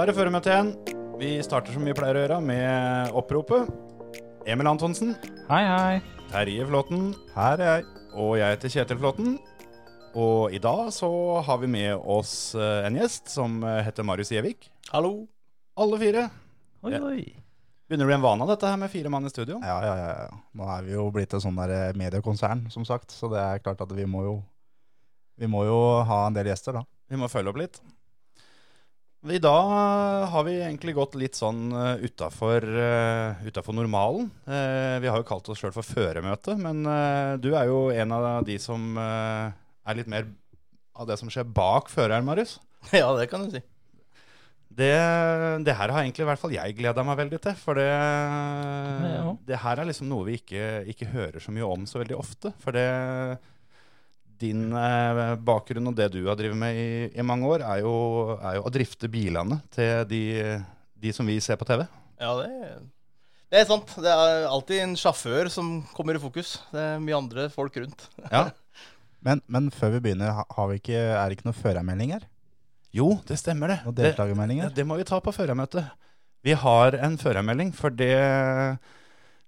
Da er det føremøte igjen. Vi starter som vi pleier å gjøre, med oppropet. Emil Antonsen, Hei, hei. Terje Flåten Her er jeg. og jeg heter Kjetil Flåten. Og i dag så har vi med oss eh, en gjest som eh, heter Marius Gjevik. Hallo. Alle fire. Oi, oi. Begynner å bli en vane av dette her med fire mann i studio. Ja, ja, ja. ja. Nå er vi jo blitt et sånn der eh, mediekonsern, som sagt. Så det er klart at vi må jo Vi må jo ha en del gjester, da. Vi må følge opp litt. I dag har vi egentlig gått litt sånn uh, utafor normalen. Eh, vi har jo kalt oss sjøl for føremøte, men eh, du er jo en av de som eh, er litt mer av det som skjer bak føreren, Marius. Ja, det kan du si. Det, det her har egentlig i hvert fall jeg gleda meg veldig til. For det, det her er liksom noe vi ikke, ikke hører så mye om så veldig ofte. For det din eh, bakgrunn og det du har drevet med i, i mange år, er jo, er jo å drifte bilene til de, de som vi ser på TV. Ja, det, det er sant. Det er alltid en sjåfør som kommer i fokus. Det er mye andre folk rundt. Ja. Men, men før vi begynner, har vi ikke, er det ikke noen førermelding her? Jo, det stemmer det. Noen det, deltakermeldinger? det må vi ta på førermøtet. Vi har en førermelding, for det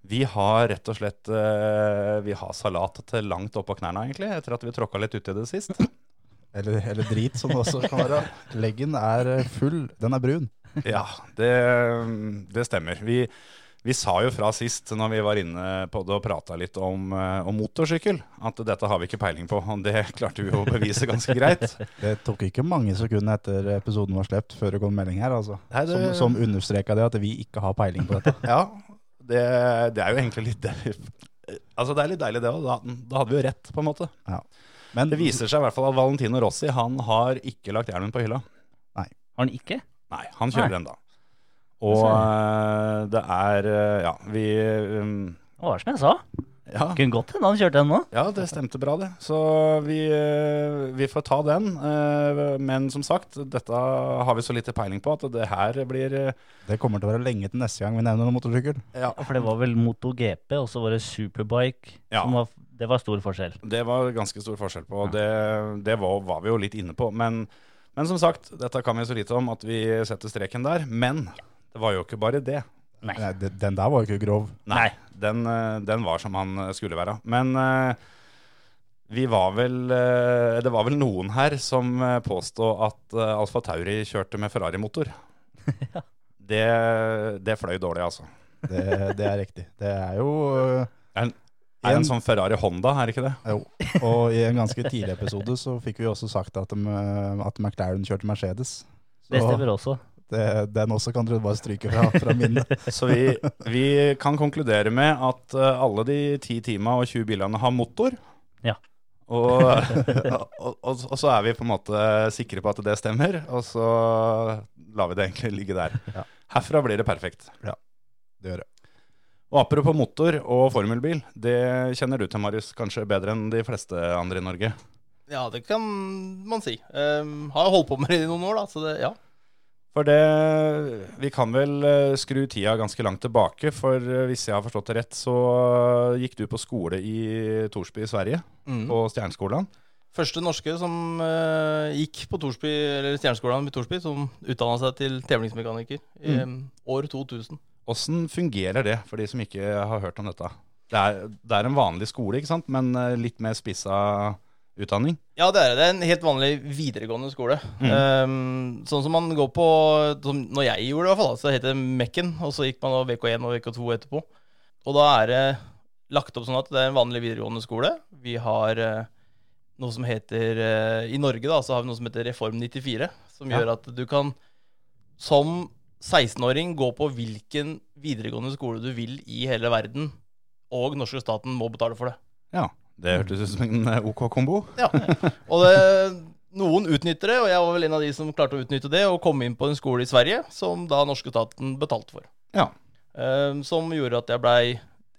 Vi har rett og slett eh, Vi har salat til langt oppå knærne, egentlig, etter at vi tråkka litt uti det sist. Eller, eller drit, som det også kan være. Leggen er eh, full. Den er brun. Ja, det, det stemmer. Vi, vi sa jo fra sist, når vi var inne på det og prata litt om, eh, om motorsykkel, at dette har vi ikke peiling på. Og det klarte vi å bevise ganske greit. Det tok ikke mange sekunder etter episoden var sluppet før det kom melding her, altså. Nei, det- Som, som understreka det at vi ikke har peiling på dette. Ja, det, det er jo egentlig litt Altså, det er litt deilig, det òg. Da, da hadde vi jo rett, på en måte. Men Det viser seg i hvert fall at Valentino Rossi han har ikke lagt hjelmen på hylla. Har han ikke? Nei, han kjører Nei. ennå. Og eh, det er eh, Ja, vi um, Det var som jeg sa. Ja. Kunne godt hende han kjørte den nå. Ja, det stemte bra, det. Så vi, eh, vi får ta den. eh, Men som sagt, dette har vi så lite peiling på at det her blir eh, det kommer til å være lenge til neste gang vi nevner noen motorsykkel. Ja, For det var vel MotoGP, og så var det Superbike. Ja. Som var, det var stor forskjell. det var ganske stor forskjell på. og Det, det var, var vi jo litt inne på. Men, men som sagt, dette kan vi så lite om at vi setter streken der. Men det var jo ikke bare det. Nei. Nei, den der var jo ikke grov. Nei, den, eh, den var som han skulle være. Men eh, vi var vel eh, Det var vel noen her som eh, påstod at eh, Alfa Tauri kjørte med Ferrari-motor. det, det fløy dårlig, altså. Det, det er riktig. Det er jo en, er en sånn Ferrari-Honda, er det ikke det? Jo, og i en ganske tidlig episode så fikk vi også sagt at, de, at McLaren kjørte Mercedes. Så Det stemmer også. Det, den også kan dere bare stryke fra, fra minnet. Så vi, vi kan konkludere med at eh, alle de 10 tima og 20 bilene har motor. Ja. Og, og, og, og så er vi på en måte sikre på at det stemmer, og så lar vi det egentlig ligge der. Ja. Herfra blir det perfekt. Ja, Det gjør det. Og apropos motor og formelbil, det kjenner du til, Marius, kanskje bedre enn de fleste andre i Norge. Ja, det kan man si. Um, har jo holdt på med det i noen år, da, så det, ja. For det Vi kan vel eh, skru tida ganske langt tilbake, for eh, hvis jeg har forstått det rett, så eh, gikk du på skole i Torsby i Sverige, Mm. på Stjerneskolen. Første norske som uh, gikk på Torsby, eller Stjerneskolen i Torsby, som utdanna seg til tevlingsmekaniker i mm. år 2000. Åssen fungerer det, for de som ikke har hørt om dette? Det er, det er en vanlig skole, ikke sant? men litt mer spissa utdanning. Ja, det er det. Det er en helt vanlig videregående skole. Um, sånn som man går på som Når jeg gjorde det, i hvert fall, så het det Mekken, og så gikk man da VK1 og VK2 etterpå. Og da er det lagt opp sånn at det er en vanlig videregående skole. Vi har uh, noe som heter uh, I Norge da, så har vi noe som heter Reform 94, som Ja. gjør at du kan som 16-åring gå på hvilken videregående skole du vil i hele verden, og norske staten må betale for det. Ja, det hørtes ut som en eh, OK kombo. Ja, og det, noen utnytter det, og jeg var vel en av de som klarte å utnytte det, og komme inn på en skole i Sverige som da norske staten betalte for. Ja. Eh, som gjorde at jeg blei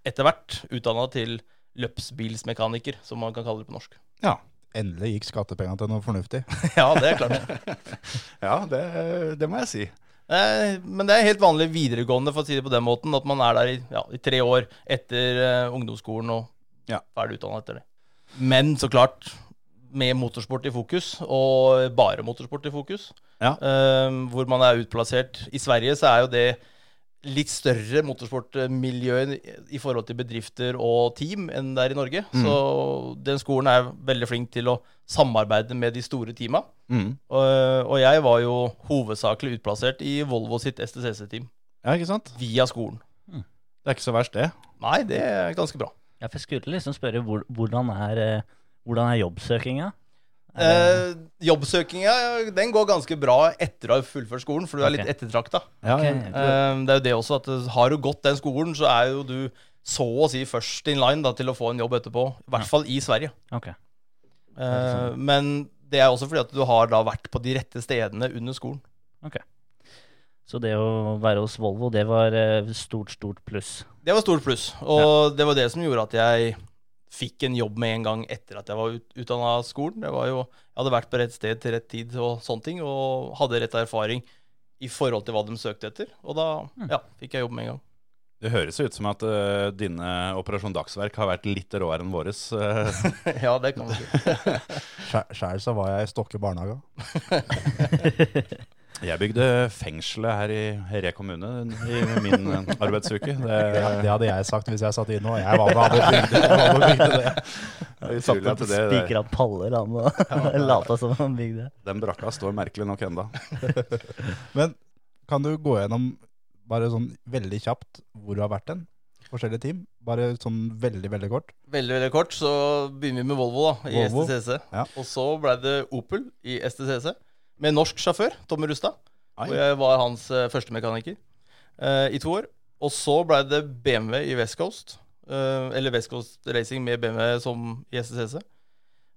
etter hvert utdanna til løpsbilsmekaniker, som man kan kalle det på norsk. Ja, Endelig gikk skattepengene til noe fornuftig. ja, det er klart. ja det, det må jeg si. Men det er helt vanlig videregående, for å si det på den måten, at man er der i, ja, i tre år etter eh, ungdomsskolen og Ja. ferdig utdanna etter det. Men så klart, med motorsport i fokus, og bare motorsport i fokus, Ja. eh, hvor man er utplassert I Sverige så er jo det litt større motorsportmiljø i- forhold til bedrifter og team enn det er i Norge. Mm. Så den skolen er veldig flink til å samarbeide med de store teama. Mm. Og, og jeg var jo hovedsakelig utplassert i Volvo sitt STCC-team Ja, ikke sant? via skolen. Det er ikke så verst, det. Nei, det er ganske bra. Ja, for Jeg skulle liksom spørre hvor, hvordan, er, eh, hvordan er jobbsøkinga? Eh, jobbsøkinga den går ganske bra etter å ha fullført skolen, for du er litt Ok. ettertrakta. Ja, Ok. Eh, det er jo det også at eh, har du gått den skolen, så er jo du så å si først in line da, til å få en jobb etterpå. I hvert fall i Sverige. Ok. Eh, men det er også fordi at du har da vært på de rette stedene under skolen. Så det å være hos Volvo, det var eh, stort, stort pluss. Det var stort pluss, og det var det som gjorde at jeg fikk en jobb med en gang etter at jeg var ut, utdanna av skolen. Det var jo, jeg hadde vært på rett sted til rett tid og sånne ting, og hadde rett erfaring i forhold til hva de søkte etter. Og da ja, fikk jeg jobb med en gang. Det høres ut som at uh, dine Operasjon Dagsverk har vært litt råere enn våres. eh. ja, det kan du si. Sjæl så var jeg i Stokke barnehage. Jeg bygde fengselet her i Herre kommune i min arbeidsuke. Det, Det, det hadde jeg sagt hvis jeg satt inne, og jeg var med og bygde, bygde det. er Satt opp at det, det, spikra paller han og lata som han bygde. den brakka står merkelig nok enda. Men kan du gå gjennom bare sånn veldig kjapt hvor du har vært hen? Forskjellige team? Bare sånn veldig, veldig kort. Veldig veldig kort, så begynner vi med Volvo da, i Volvo, STCC. ja. Og så ble det Opel i STCC, med norsk sjåfør, Tommy Rustad. Hvor jeg var hans uh, første mekaniker eh, i to år. Og så ble det BMW i West Coast. Uh, eller West Coast Racing med BMW som i SSC.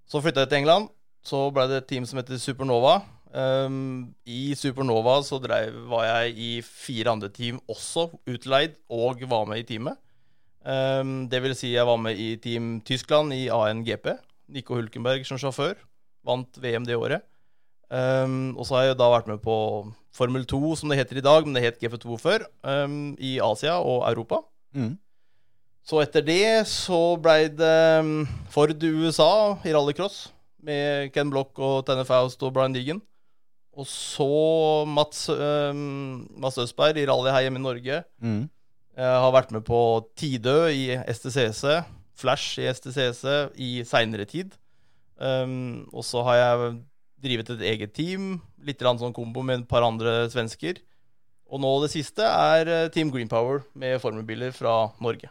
Så flytta jeg til England. Så ble det et team som heter Supernova. Um, I Supernova så drev, var jeg i fire andre team også, utleid, og var med i teamet. Um, det vil si jeg var med i Team Tyskland i ANGP. Nico Hulkenberg som sjåfør. Vant VM det året. Um, og så har jeg da vært med på Formel 2, som det heter i dag, men det het GF2 før, um, i Asia og Europa. Mm. Så etter det så blei det um, Ford USA i rallycross med Ken Block og Tenne Faust og Brian Deegan. Og så Mats, um, Mats Østberg i rally her hjemme i Norge. Mm. Jeg har vært med på Tidø i STCC, Flash i STCC i seinere tid. Um, og så har jeg drivet et eget team, litt grann sånn kombo med et par andre svensker. Og nå det siste er Team Team Greenpower med formelbiler fra Norge.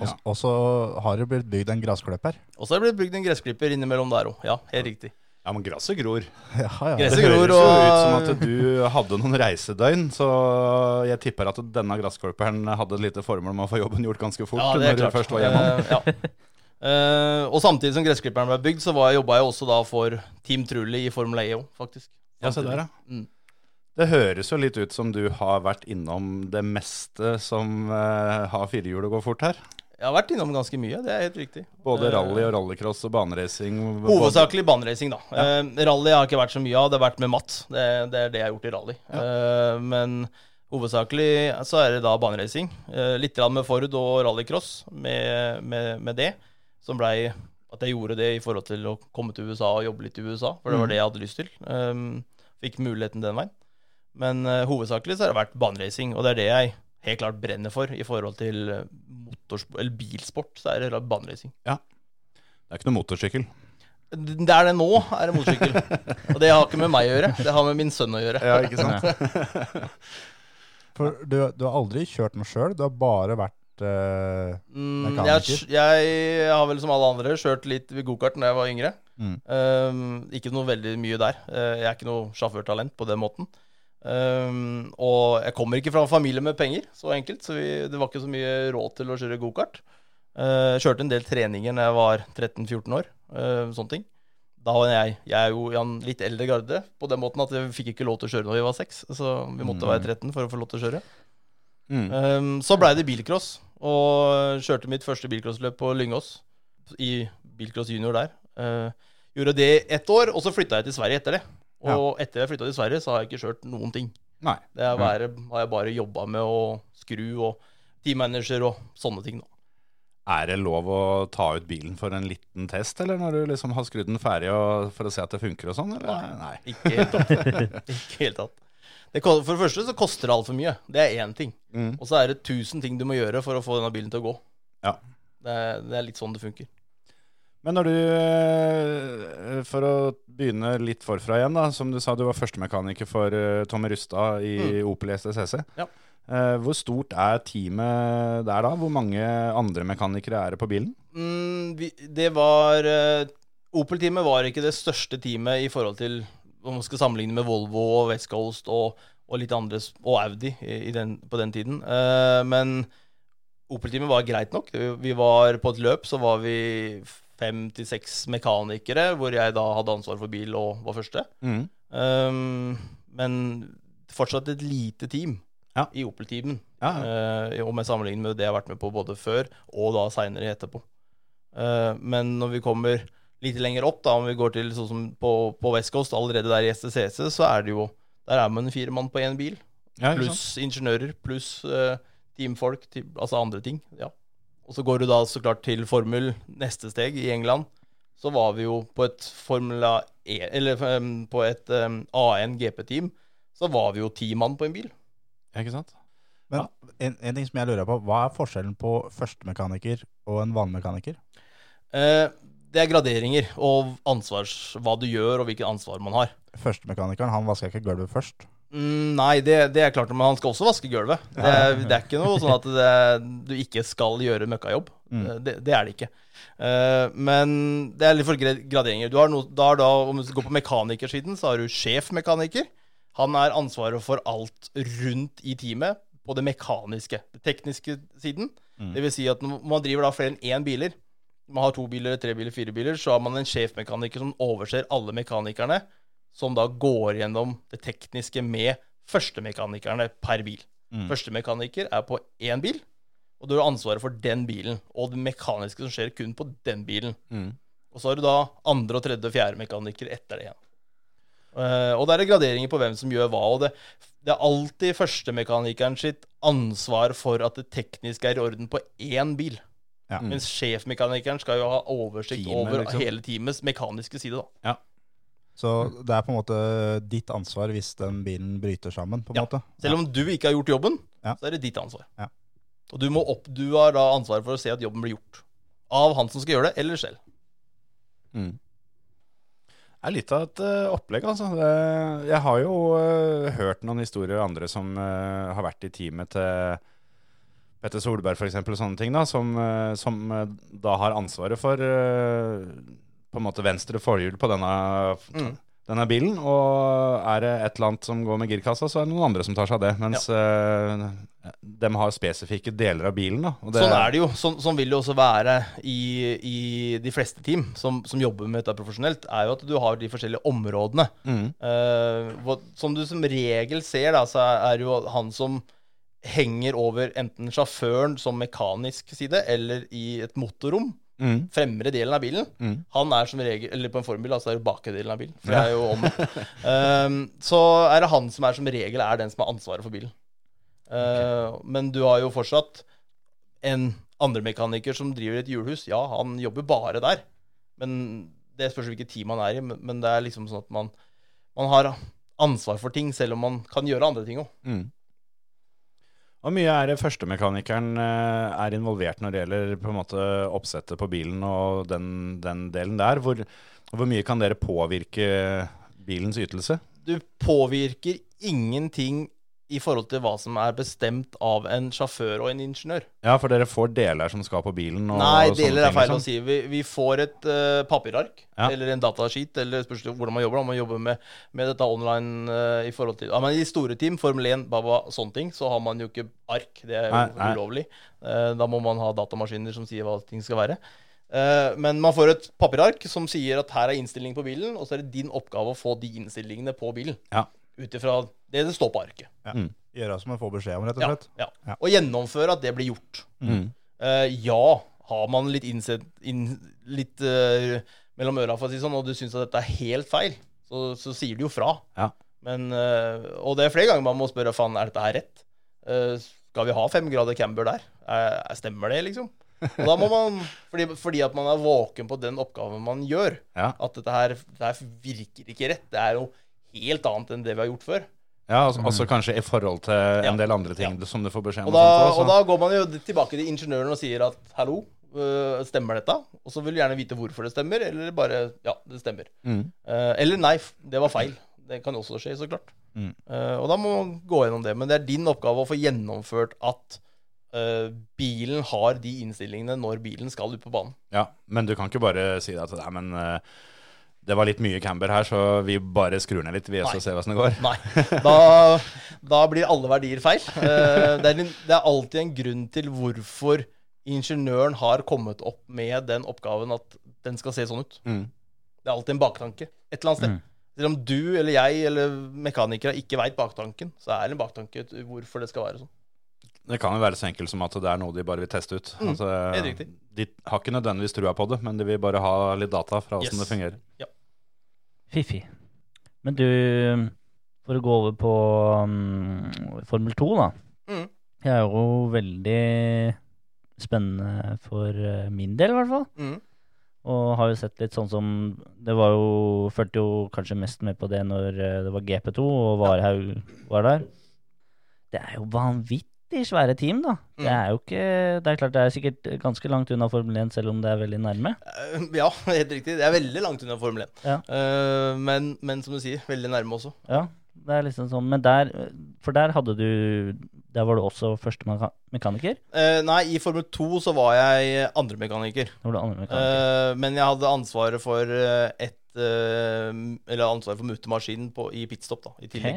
Og, og så har det blitt bygd en gressklipper. Og så har det blitt bygd en gressklipper innimellom der òg. Ja, helt riktig. Ja, men gresset gror. Ja, ja. Gress- Det Gresset høres jo og- ut som at du hadde noen reisedøgn, så jeg tipper at denne gresskliperen hadde et lite formål med å få jobben gjort ganske fort. Ja, det er når du først var hjemme. Uh, ja. Eh, og samtidig som gressklipperen ble bygd, så var jeg, jobba jeg også da for Team Trulli i Formel E òg, faktisk. Ja, se der, ja. Mm. Det høres jo litt ut som du har vært innom det meste som uh, har firehjul og går fort her. Jeg har vært innom ganske mye, det er helt riktig. Både Eh, rally og rallycross og baneracing. Hovedsakelig baneracing, da. Eh, rally har ikke vært så mye av, det har vært med matt. Det, det er det jeg har gjort i rally. Eh, men hovedsakelig så er det da baneracing. Uh, litt med Ford og rallycross med, med, med det, som blei at jeg gjorde det i forhold til å komme til USA og jobbe litt i USA, for det var det jeg hadde lyst til. Um, fikk muligheten den veien. Men uh, hovedsakelig så har det vært baneracing, og det er det jeg helt klart brenner for i forhold til eh, motorsport, eller bilsport, så er det baneracing. Det er ikke noe motorsykkel. Det er det nå, er det motorsykkel. Og det har ikke med meg å gjøre, det har med min sønn å gjøre. Ja, ikke sant? For du, du har aldri kjørt noe sjøl, du har bare vært eh, Mm, jeg, jeg har vel som alle andre kjørt litt gokart da jeg var yngre. Mm. Um, ikke noe veldig mye der. Uh, jeg er ikke noe sjåførtalent på den måten. Um, og jeg kommer ikke fra en familie med penger, så enkelt, så vi, det var ikke så mye råd til å kjøre gokart. Uh, kjørte en del treninger da jeg var 13-14 år. uh, sånne ting. da var jeg Jeg er jo i en litt eldre garde på den måten at jeg fikk ikke lov til å kjøre når vi var seks. Så vi måtte være 13 for å få lov til å kjøre. Mm. Um, så blei det bilcross, og kjørte mitt første bilcrossløp på Lyngås. I bilcross junior der. Uh, gjorde det ett år, og så flytta jeg til Sverige etter det. Og etter jeg flytta til Sverige, så har jeg ikke kjørt noen ting. Nei. Det er bare, har jeg bare jobba med å skru og teammanager og sånne ting. da. Er det lov å ta ut bilen for en liten test, eller når du liksom har skrudd den ferdig for å se at det funker og sånn? Nei, Nei. Ikke helt tatt. ikke helt tatt. Det, for det første så koster det altfor mye. Det er én ting. Mm. Og så er det tusen ting du må gjøre for å få denne bilen til å gå. Ja. Det det er litt sånn det funker. Men når du, eh, for å begynne litt forfra igjen, da, som du sa, du var førstemekaniker for eh, Tommy Rustad i Opel STCC. Ja. Eh, Hvor stort er teamet der da? Hvor mange andre mekanikere er det på bilen? Mm, det var Opel-teamet var ikke det største teamet i forhold til om man skal sammenligne med Volvo og West Coast og, og litt andre, og Audi den, på den tiden. Uh, men Opel-teamet var greit nok. Vi, var På et løp så var vi fem til seks mekanikere, hvor jeg da hadde ansvar for bil og var første. Mm. Um, men fortsatt et lite team Ja. i Opel-teamen. Ja, Eh, om jeg sammenligner med det jeg har vært med på både før og da seinere etterpå. Uh, men når vi kommer litt lenger opp, da, om vi går til sånn som på, på West Coast, allerede der i STCC, så er det jo Der er man fire mann på én bil. Ja. Pluss ingeniører, pluss uh, teamfolk, team, altså andre ting. Ja. Og så går du da så klart til Formel neste steg i England. Så var vi jo på et Formula E, eller um, på et um, A1 GP-team, så var vi jo ti mann på en bil. Ja, ikke sant? Men en, en ting som jeg lurer på, hva er forskjellen på førstemekaniker og en vannmekaniker? Eh, det er graderinger og ansvars, hva du gjør og hvilket ansvar man har. Førstemekanikeren, han vasker ikke gulvet først. Mm, nei, det, det er klart, men han skal også vaske gulvet. Det, det er ikke noe sånn at det, du ikke skal gjøre møkkajobb. Mm. Eh, Det, det er det ikke. Uh, men det er litt for graderinger. Du har no, da, da, om du går på mekanikersiden, så har du sjefmekaniker. Han er ansvaret for alt rundt i teamet på det mekaniske. Det tekniske siden. Mm. Det vil si at når man driver da flere enn én biler, man har to biler, tre biler, fire biler, så har man en sjefmekaniker som overser alle mekanikerne, som da går gjennom det tekniske med førstemekanikerne per bil. Mm. Førstemekaniker er på én bil, og du har ansvaret for den bilen, og det mekaniske som skjer kun på den bilen. Mm. Og så har du da andre og tredje og fjerde mekaniker etter det igjen. Uh, og det er graderinger på hvem som gjør hva. Og det, det er alltid førstemekanikeren sitt ansvar for at det tekniske er i orden på én bil. Ja. Mens sjefmekanikeren skal jo ha oversikt Teamet, over liksom. hele teamets mekaniske side. da. Så det er på en måte ditt ansvar hvis den bilen bryter sammen, på en Ja. måte. Selv om du ikke har gjort jobben, Ja. så er det ditt ansvar. Ja. Og du, må opp, du har da ansvaret for å se at jobben blir gjort. Av han som skal gjøre det, eller selv. Mm. Det er litt av et uh, opplegg, altså. Det, jeg har jo uh, hørt noen historier av andre som uh, har vært i teamet til Petter Solberg f.eks., og sånne ting, da, som, eh, som eh, da har ansvaret for eh, på en måte venstre forhjul på denne, Mm. denne bilen. Og er det et eller annet som går med girkassa, så er det noen andre som tar seg av det. Mens eh, de har spesifikke deler av bilen. Da, og Sånn er det jo. Sånn, sånn vil det også være i, i de fleste team som, som jobber med dette profesjonelt, er jo at du har de forskjellige områdene. Mm. Uh, som du som regel ser, da, så er det jo han som henger over enten sjåføren som mekanisk side, eller i et motorrom. Mm. Fremre delen av bilen. Mm. Han er som regel Eller på en formbil, altså er det bakre delen av bilen. For det er jo om um, Så er det han som er som regel er den som har ansvaret for bilen. Uh, Men du har jo fortsatt en andre mekaniker som driver et hjulhus. Ja, han jobber bare der. Men det spørs hvilket team han er i. Men, men det er liksom sånn at man, man har ansvar for ting, selv om man kan gjøre andre ting òg. Mm. Hvor mye er det førstemekanikeren eh, er involvert når det gjelder på en måte oppsettet på bilen og den, den delen der? Hvor, hvor mye kan dere påvirke bilens ytelse? Du påvirker ingenting i forhold til hva som er bestemt av en sjåfør og en ingeniør. Ja, for dere får deler som skal på bilen? Og, Nei, og deler er feil feil å liksom. si. Vi, vi får et uh, papirark Ja. eller en datasheet, eller spørs hvordan man jobber. Om man jobber med, med dette online uh, i forhold til ja, men I store team, Formel 1, Baba, sånne ting, så har man jo ikke ark. Det er jo Nei, ulovlig. Uh, da må man ha datamaskiner som sier hva ting skal være. Men man får et papirark som sier at her er innstilling på bilen, og så er det din oppgave å få de innstillingene på bilen. Ja. Ut ifra det det står på arket. Ja. Mm. Gjøre som man får beskjed om, rett og slett. ja. Ja. Og gjennomføre at det blir gjort. Mm. Uh, ja, har man litt innsett inn, litt uh, mellom øra, for å si sånn, og du syns at dette er helt feil, så, så sier du jo fra. Ja. Men, uh, og det er flere ganger man må spørre faen, er dette her rett? Eh, skal vi ha fem grader camber der? Er, er- stemmer det, liksom? Og da må man, fordi, fordi at man er våken på den oppgaven man gjør, Ja. at dette her, dette her virker ikke rett. Det er jo helt annet enn det vi har gjort før. Ja, altså, også kanskje i forhold til Ja. en del andre ting som du får beskjed om. Og da, sånt og da går man jo tilbake til ingeniøren og sier at hallo, øh, stemmer dette? Og så vil du gjerne vite hvorfor det stemmer, eller bare ja, det stemmer. Mm. Eh, eller nei, det var feil. Det kan også skje, så klart. Mm. Eh, og da må man gå gjennom det. Men det er din oppgave å få gjennomført at Uh, bilen har de innstillingene når bilen skal ut på banen. Ja, men du kan ikke bare si at deg, men eh, det var litt mye camber her, så vi bare skrur ned litt, vi, og så Nei. ser hvordan det går. Nei. Da, da blir alle verdier feil. Eh, det, er en, det er alltid en grunn til hvorfor ingeniøren har kommet opp med den oppgaven at den skal se sånn ut. Mm. Det er alltid en baktanke et eller annet sted. Mm. Selv om du eller jeg eller mekanikere ikke veit baktanken, så er det en baktanke hvorfor det skal være sånn. Det kan jo være så enkelt som at det er noe de bare vil teste ut. Mm, altså. De har ikke nødvendigvis trua på det, men de vil bare ha litt data fra åssen Yes. det fungerer. Fiffig. Men du, for å gå over på um, Formel 2, da. Mm. Det er jo veldig spennende for eh, min del, i hvert fall. Mm. Og har jo sett litt sånn som Det var jo Fulgte jo kanskje mest med på det når eh, det var GP2 og Varhaug var der. Det er jo vanvittig svære team, da. Det Mm. er jo ikke Det er klart det er sikkert ganske langt unna Formel 1, selv om det er veldig nærme. Eh, Ja, helt riktig. Det er veldig langt unna Formel 1. Ja. Uh, men, men som du sier, veldig nærme også. Ja, det er liksom sånn. Men der For der hadde du Der var du også første mekaniker? Uh, nei, i Formel 2 så var jeg andremekaniker. Da var du andre mekaniker. Uh, men jeg hadde ansvaret for et Eller ansvaret for muttermaskinen på- i pitstop, da, i tillegg.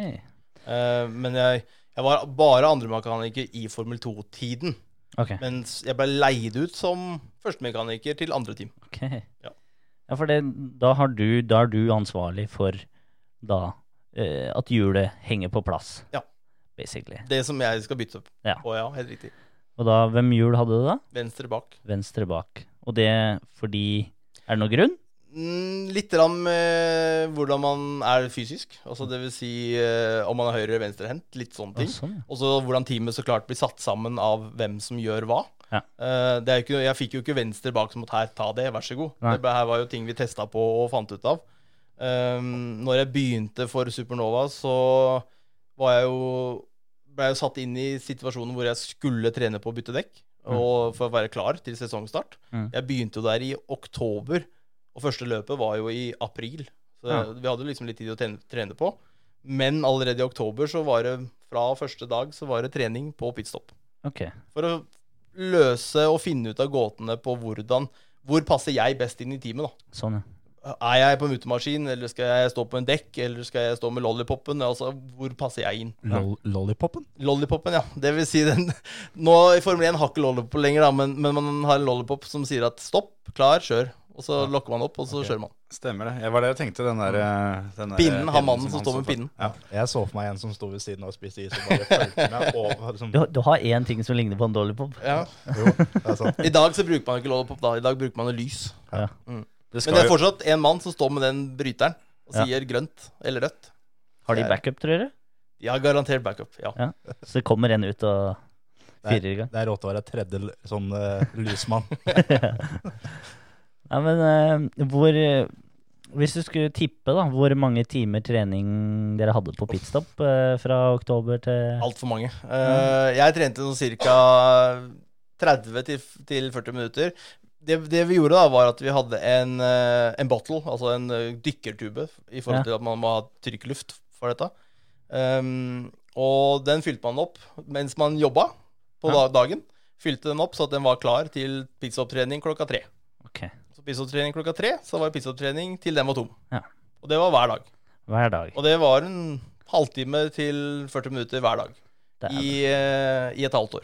Okay. Men jeg, jeg var bare andremekaniker i Formel 2-tiden. Okay. Mens jeg ble leid ut som førstemekaniker til andre team. Okay. Ja. Ja, for det, da, har du, da er du ansvarlig for da eh, at hjulet henger på plass. Ja. Basically. Det som jeg skal bytte Ja. på, ja. Helt riktig. Og da, hvem hjul hadde du da? Venstre bak. Venstre bak. Og det fordi Er det noen grunn? Mm, litt om eh, hvordan man er fysisk. Altså det vil si eh, om man er høyre- eller venstrehendt. Litt sånne ting. sånn, ja. Og så hvordan teamet så klart blir satt sammen av hvem som gjør hva. Ja. Eh, det er jo ikke, jeg fikk jo ikke venstre bak som at her, ta det, vær så god. Nei. Det her var jo ting vi testa på og fant ut av. Um, når jeg begynte for Supernova, så var jeg jo ble jeg jo satt inn i situasjonen hvor jeg skulle trene på å bytte dekk. Og for å være klar til sesongstart. Mm. Jeg begynte jo der i oktober, og første løpet var jo i april. Så Ja. vi hadde liksom litt tid å trene, trene på. Men allerede i oktober så var det fra første dag så var det trening på pitstop. Ok. For å løse og finne ut av gåtene på hvordan Hvor passer jeg best inn i teamet, da? Sånn, ja. Er jeg på mutemaskin, eller skal jeg stå på en dekk, eller skal jeg stå med lollipopen? Altså, hvor passer jeg inn? Ja. lollipopen? Lollipopen, ja. Det vil si den Nå i Formel 1 har ikke lollipop lenger, da, men, men man har en lollipop som sier at stopp, klar, kjør. Og så lokker man opp, og så kjører man. Stemmer det. Jeg var det jeg tenkte. Den der, eh, den der Pinnen, han mannen som som står med pinnen. Ja. Jeg så for meg en som sto ved siden av og spiste is og bare fulgte meg Og, liksom, Du, har- du har én ting som ligner på en dollypop. Ja. jo, det er sant. I dag så bruker man ikke lollipop, da. I dag bruker man lys. Ja. Det skal Men det er fortsatt en mann som står med den bryteren og Ja. sier grønt eller rødt. Har de backup, tror dere? Ja, har garantert backup, ja. Ja. Så det kommer en ut og firer i gang? Det er rått å være tredje sånn uh, lysmann. Nei, men uh, hvor eh, Hvis du skulle tippe, da, hvor mange timer trening dere hadde på pitstop uh, fra oktober til Altfor mange. Eh, jeg trente sånn ca. 30 til, til 40 minutter. Det, det vi gjorde, da var at vi hadde en, en bottle, altså en dykkertube, i forhold Ja. til at man må ha trykkluft for dette. Um, og den fylte man opp mens man jobba på Ja. dagen. Fylte den opp så at den var klar til pitstop-trening klokka tre. Ok, Så pitstop-trening klokka tre, så var det pitstop-trening til den var tom. Ja. Og det var hver dag. hver dag. Og det var en halvtime til 40 minutter hver dag. I, eh, I et halvt år.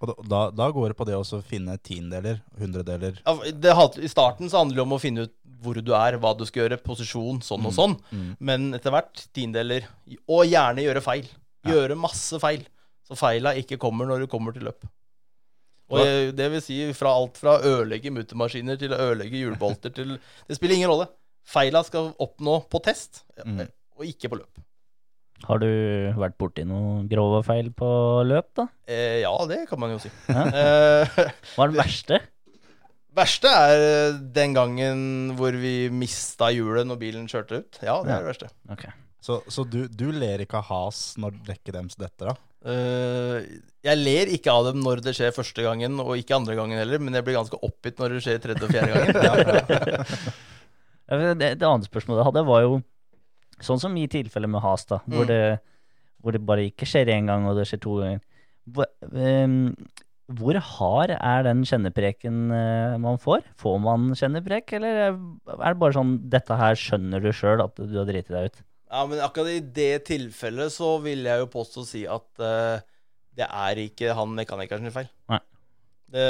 Og da- da, går det på det å finne tiendeler, hundredeler. Ja, det, had- I starten så handler det om å finne ut hvor du er, hva du skal gjøre, posisjon, sånn og sånn. Men etter hvert tiendeler. Og gjerne gjøre feil. Gjøre masse feil. Så feila ikke kommer når du kommer til løp. Og jeg, det vil si fra alt fra å ødelegge muttermaskiner til å ødelegge hjulbolter til Det spiller ingen rolle. Feila skal oppnå på test, mm. og ikke på løp. Har du vært borti noen grove feil på løp, da? Eh, ja, det kan man jo si. Eh, Hva er det verste? verste er den gangen hvor vi mista hjulet når bilen kjørte ut. Ja, det er det verste. Okay. Så, så du, du ler ikke av has når dekket deres detter av? Eh, jeg ler ikke av dem når det skjer første gangen, og ikke andre gangen heller, men jeg blir ganske oppgitt når det skjer tredje og fjerde gangen. Det, det andre spørsmålet jeg hadde, var jo sånn som i tilfellet med has, da, hvor, Mm. det, hvor det bare ikke skjer én gang, og det skjer to ganger. Hvor, um, hvor hard er den kjennepreken eh, man får? Får man kjenneprek, eller er det bare sånn 'dette her skjønner du sjøl at du har driti deg ut'? Ja, men akkurat i det tilfellet så vil jeg jo påstå å si at eh, det er ikke han mekanikeren sin feil. Nei. Det,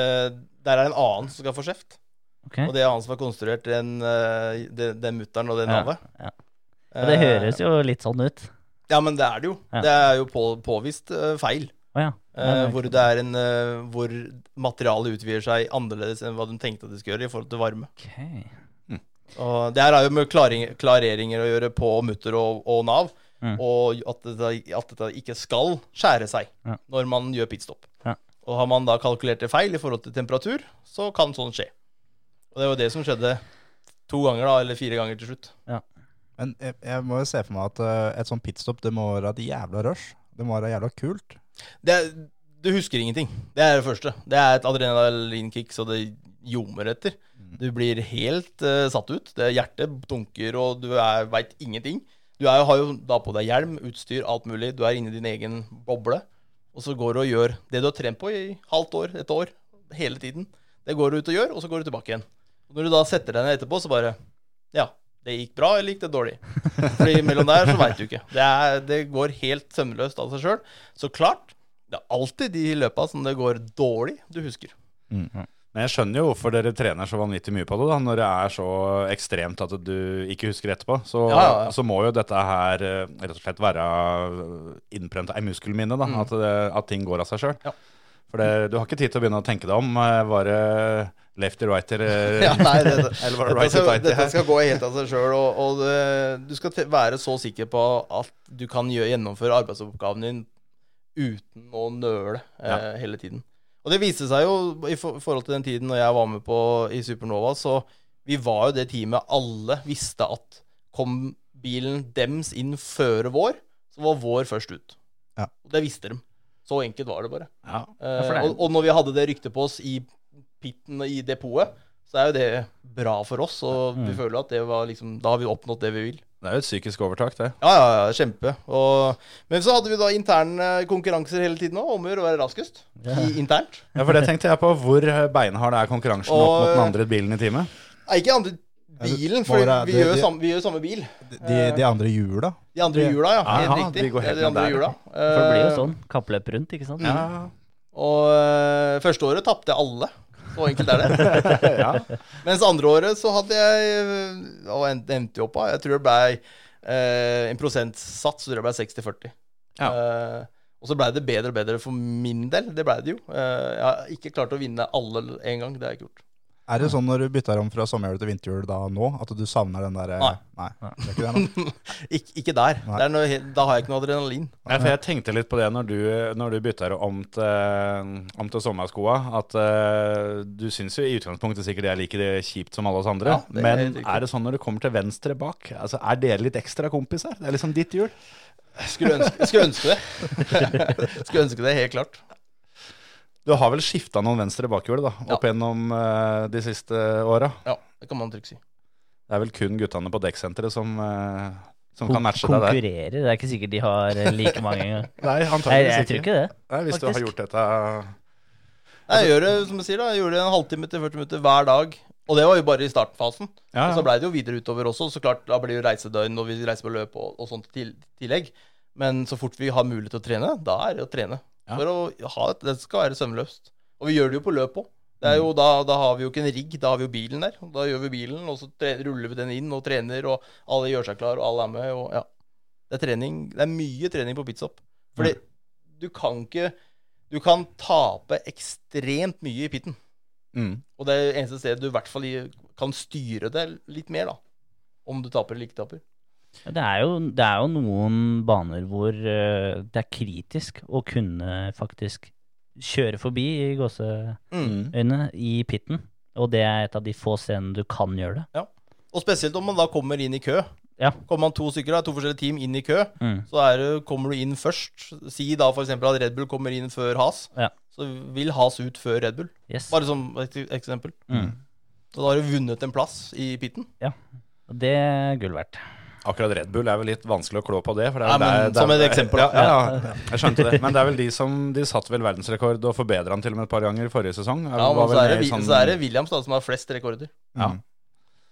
der er en annen som skal få kjeft, Ok? og det er han som har konstruert den, uh, den, den mutteren og det Ja, navet. ja. Og det høres jo litt sånn ut. Ja, men det er det jo. Ja. Det er jo på, påvist eh, feil. Å ja. Eh, hvor det er en eh, Hvor materialet utvider seg annerledes enn hva de tenkte at det skulle gjøre i forhold til varme. ok. Og Det her har jo med klareringer å gjøre på mutter og, og nav, Mm. og at dette, at dette ikke skal skjære seg Ja. når man gjør pitstop. Ja. Og har man da kalkulert det feil i forhold til temperatur, så kan sånn skje. Og det var det som skjedde to ganger, da, eller fire ganger til slutt. Men jeg, jeg må jo se for meg at uh, et sånt pitstop, det må være et jævla rush. Det må være jævla kult. Det, du husker ingenting. Det er det første. Det er et adrenalinkick så det ljomer etter. Du blir helt uh, satt ut. Det Hjertet dunker, og du veit ingenting. Du er, har jo da på deg hjelm, utstyr, alt mulig. Du er inni din egen boble. Og så går du og gjør det du har trent på i halvt år, et år, hele tiden. Det går du ut og gjør, og så går du tilbake igjen. Og når du da setter deg ned etterpå, så bare Ja, det gikk bra, eller gikk det dårlig? Fordi mellom der så veit du ikke. Det, er, det går helt sømløst av seg sjøl. Så klart, det er alltid de løpa som det går dårlig, du husker. Men jeg skjønner jo hvorfor dere trener så vanvittig mye på det, da, når det er så ekstremt at du ikke husker etterpå. Så, Ja, ja, så må jo dette her eh, rett og slett være innprenta i muskelminnet, da, at, det, at ting går av seg sjøl. Mm. Ja. For det, du har ikke tid til å begynne å tenke deg om. eh, Var det lefty righty Ja, nei, det, Eller var det righty tighty dette skal gå helt av seg sjøl, og, og det, du skal være så sikker på at du kan gjennomføre arbeidsoppgaven din uten å nøle eh, Ja. hele tiden. Og det viste seg jo i forhold til den tiden når jeg var med på i Supernova, så vi var jo det teamet alle visste at kom bilen dems inn før vår, så var vår først ut. Ja. Og det visste de. Så enkelt var det bare. Ja. Ja, er- og, og når vi hadde det ryktet på oss i pitten i depotet, så er jo det bra for oss. Og vi føler at det var liksom Da har vi oppnådd det vi vil. Det er jo et psykisk overtak, det. Ja, ja, ja, kjempe. Og, men så hadde vi da interne konkurranser hele tiden òg, om å være raskest i, internt. Ja, For det tenkte jeg på. Hvor beinhard er konkurransen opp mot den andre bilen i teamet? Nei, ikke andre bilen, for være- vi, det- gjør de, samme, vi gjør samme bil. De, de andre hjula. De andre hjula, ja. Aha, Helt riktig. de går helt Det er de andre hjula. For det blir jo sånn kappløp rundt, ikke sant? Ja, Og eh, første året tapte jeg alle. Så enkelt er det. ja. Mens andre året så hadde jeg Og en- endte jo opp av Jeg tror det ble eh, en prosentsats, så tror jeg ble 60-40. Ja. Eh, og så blei det bedre og bedre for min del. Det blei det jo. Eh, jeg har ikke klart å vinne alle en gang. Det har jeg ikke gjort. Er det sånn når du bytter om fra sommerhjul til vinterhjul da nå, at du savner den derre Nei. Nei. Det er ikke det nå? Ik ikke der. Det er noe, da har jeg ikke noe adrenalin. Nei, for jeg tenkte litt på det når du, når du bytter om til, om til sommerskoa. At uh, du syns jo i utgangspunktet sikkert jeg liker det kjipt som alle oss andre. Ja, er men er det sånn når du kommer til venstre bak? Altså, Er dere litt ekstra kompiser? Det er liksom ditt hjul. Skulle ønske, skulle ønske det. skulle ønske det, helt klart. Du har vel skifta noen venstre bakhjul da, Ja. opp gjennom uh, de siste åra? Ja, det kan man trygt si. Det er vel kun guttene på dekksenteret som, uh, som Kon- kan matche deg der. Konkurrerer. Det er ikke sikkert de har eh, like mange engang. Nei, antakeligvis ikke. jeg tror ikke det. Nei, hvis du har gjort dette Nei, Jeg gjør det som jeg sier da Jeg gjør det en halvtime til 40 minutter hver dag. Og det var jo bare i startfasen. Ja, Og så ja. blei det jo videre utover også. Så klart, Da blir det reisedøgn og vi reiser på løp og, og sånt til tillegg. Men så fort vi har mulighet til å trene, da er det å trene. Ja. For å ha et, Det skal være sømløst. Og vi gjør det jo på løp òg. Det er jo, Mm. da, da har vi jo ikke en rigg, da har vi jo bilen der. Da gjør vi bilen, og så tre, ruller vi den inn og trener, og alle gjør seg klar, og alle er med. Og ja. Det er trening. Det er mye trening på pitstop. Fordi du kan ikke Du kan tape ekstremt mye i pitten. Mm. Og det er eneste stedet du i hvert fall kan styre det litt mer, da. Om du taper eller ikke taper. Det er, jo, det er jo noen baner hvor eh, det er kritisk å kunne faktisk kjøre forbi i gåseøyne Mm. i pitten. Og det er et av de få scenene du kan gjøre det. Ja. Og spesielt om man da kommer inn i kø. Ja. Kommer man to stykker, da, to forskjellige team inn i kø, Mm. så er det, kommer du inn først. Si da f.eks. at Red Bull kommer inn før Has. Ja. Så vil Has ut før Red Bull. Yes. Bare som et eksempel. Mm. Så da har du vunnet en plass i pitten. Ja. Og det er gull verdt. Akkurat Red Bull er vel litt vanskelig å klå på det. For det er Ja, men der- der- som et eksempel, Ja, ja, ja, jeg skjønte det. Men det er vel de som De satte vel verdensrekord og forbedra den til og med et par ganger i forrige sesong. Ja, men så er, det, sånn- så er det Williams da som har flest rekorder. Ja.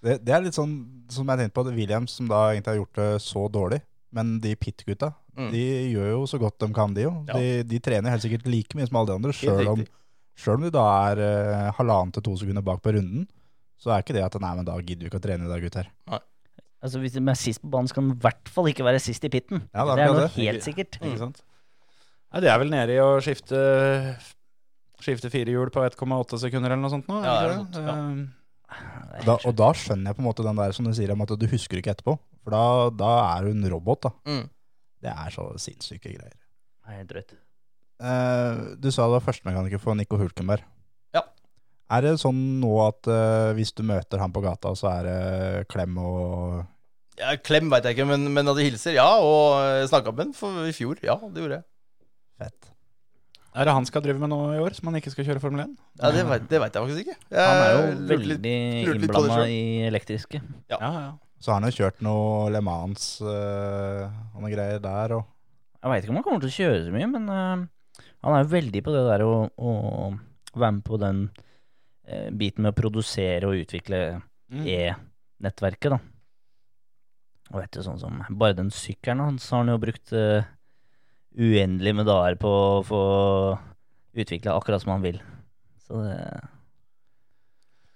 Det, det er litt sånn som jeg tenkte på, at Williams som da egentlig har gjort det så dårlig. Men de pit-gutta, Mm. de gjør jo så godt de kan, de jo. Ja. De, de trener helt sikkert like mye som alle de andre, sjøl om, om de da er uh, halvannen til to sekunder bak på runden. Så er ikke det at nei, men da gidder vi ikke å trene i dag, gutter. Altså Hvis de er sist på banen, skal de i hvert fall ikke være sist i pitten. Ja, det er det er noe det. helt sikkert. Ikke sant? Nei, det er vel nede i å skifte Skifte fire hjul på 1,8 sekunder eller noe sånt nå? Ja, det er ikke noe det? sånt, ja. Da, og da skjønner jeg på en måte den der som du sier om at du husker ikke etterpå. For da, da er hun robot, da. Mm. Det er så sinnssyke greier. Nei, drøyt. Uh, du sa du var førstemekaniker for Nico Hulkenberg. Er det sånn nå at uh, hvis du møter han på gata, så er det klem og Ja, klem veit jeg ikke, men, men at de hilser, ja. Og snakka med han for i fjor. Ja, det gjorde jeg. fett? Er det han skal drive med nå i år, som han ikke skal kjøre Formel 1? Ja, Det veit vet jeg faktisk ikke. Jeg Han er jo veldig innblanda i elektriske. Ja. Ja, ja. Så har han jo kjørt noe Le Mans eh, og noe greier der. Og, Jeg veit ikke om han kommer til å kjøre så mye, men eh, han er jo veldig på det der å, å være med på den biten med å produsere og utvikle Mm. E-nettverket, da. Og vet du, sånn som Bare den sykkelen hans har han jo brukt uh, uendelig med dager på å få utvikla akkurat som han vil. Så det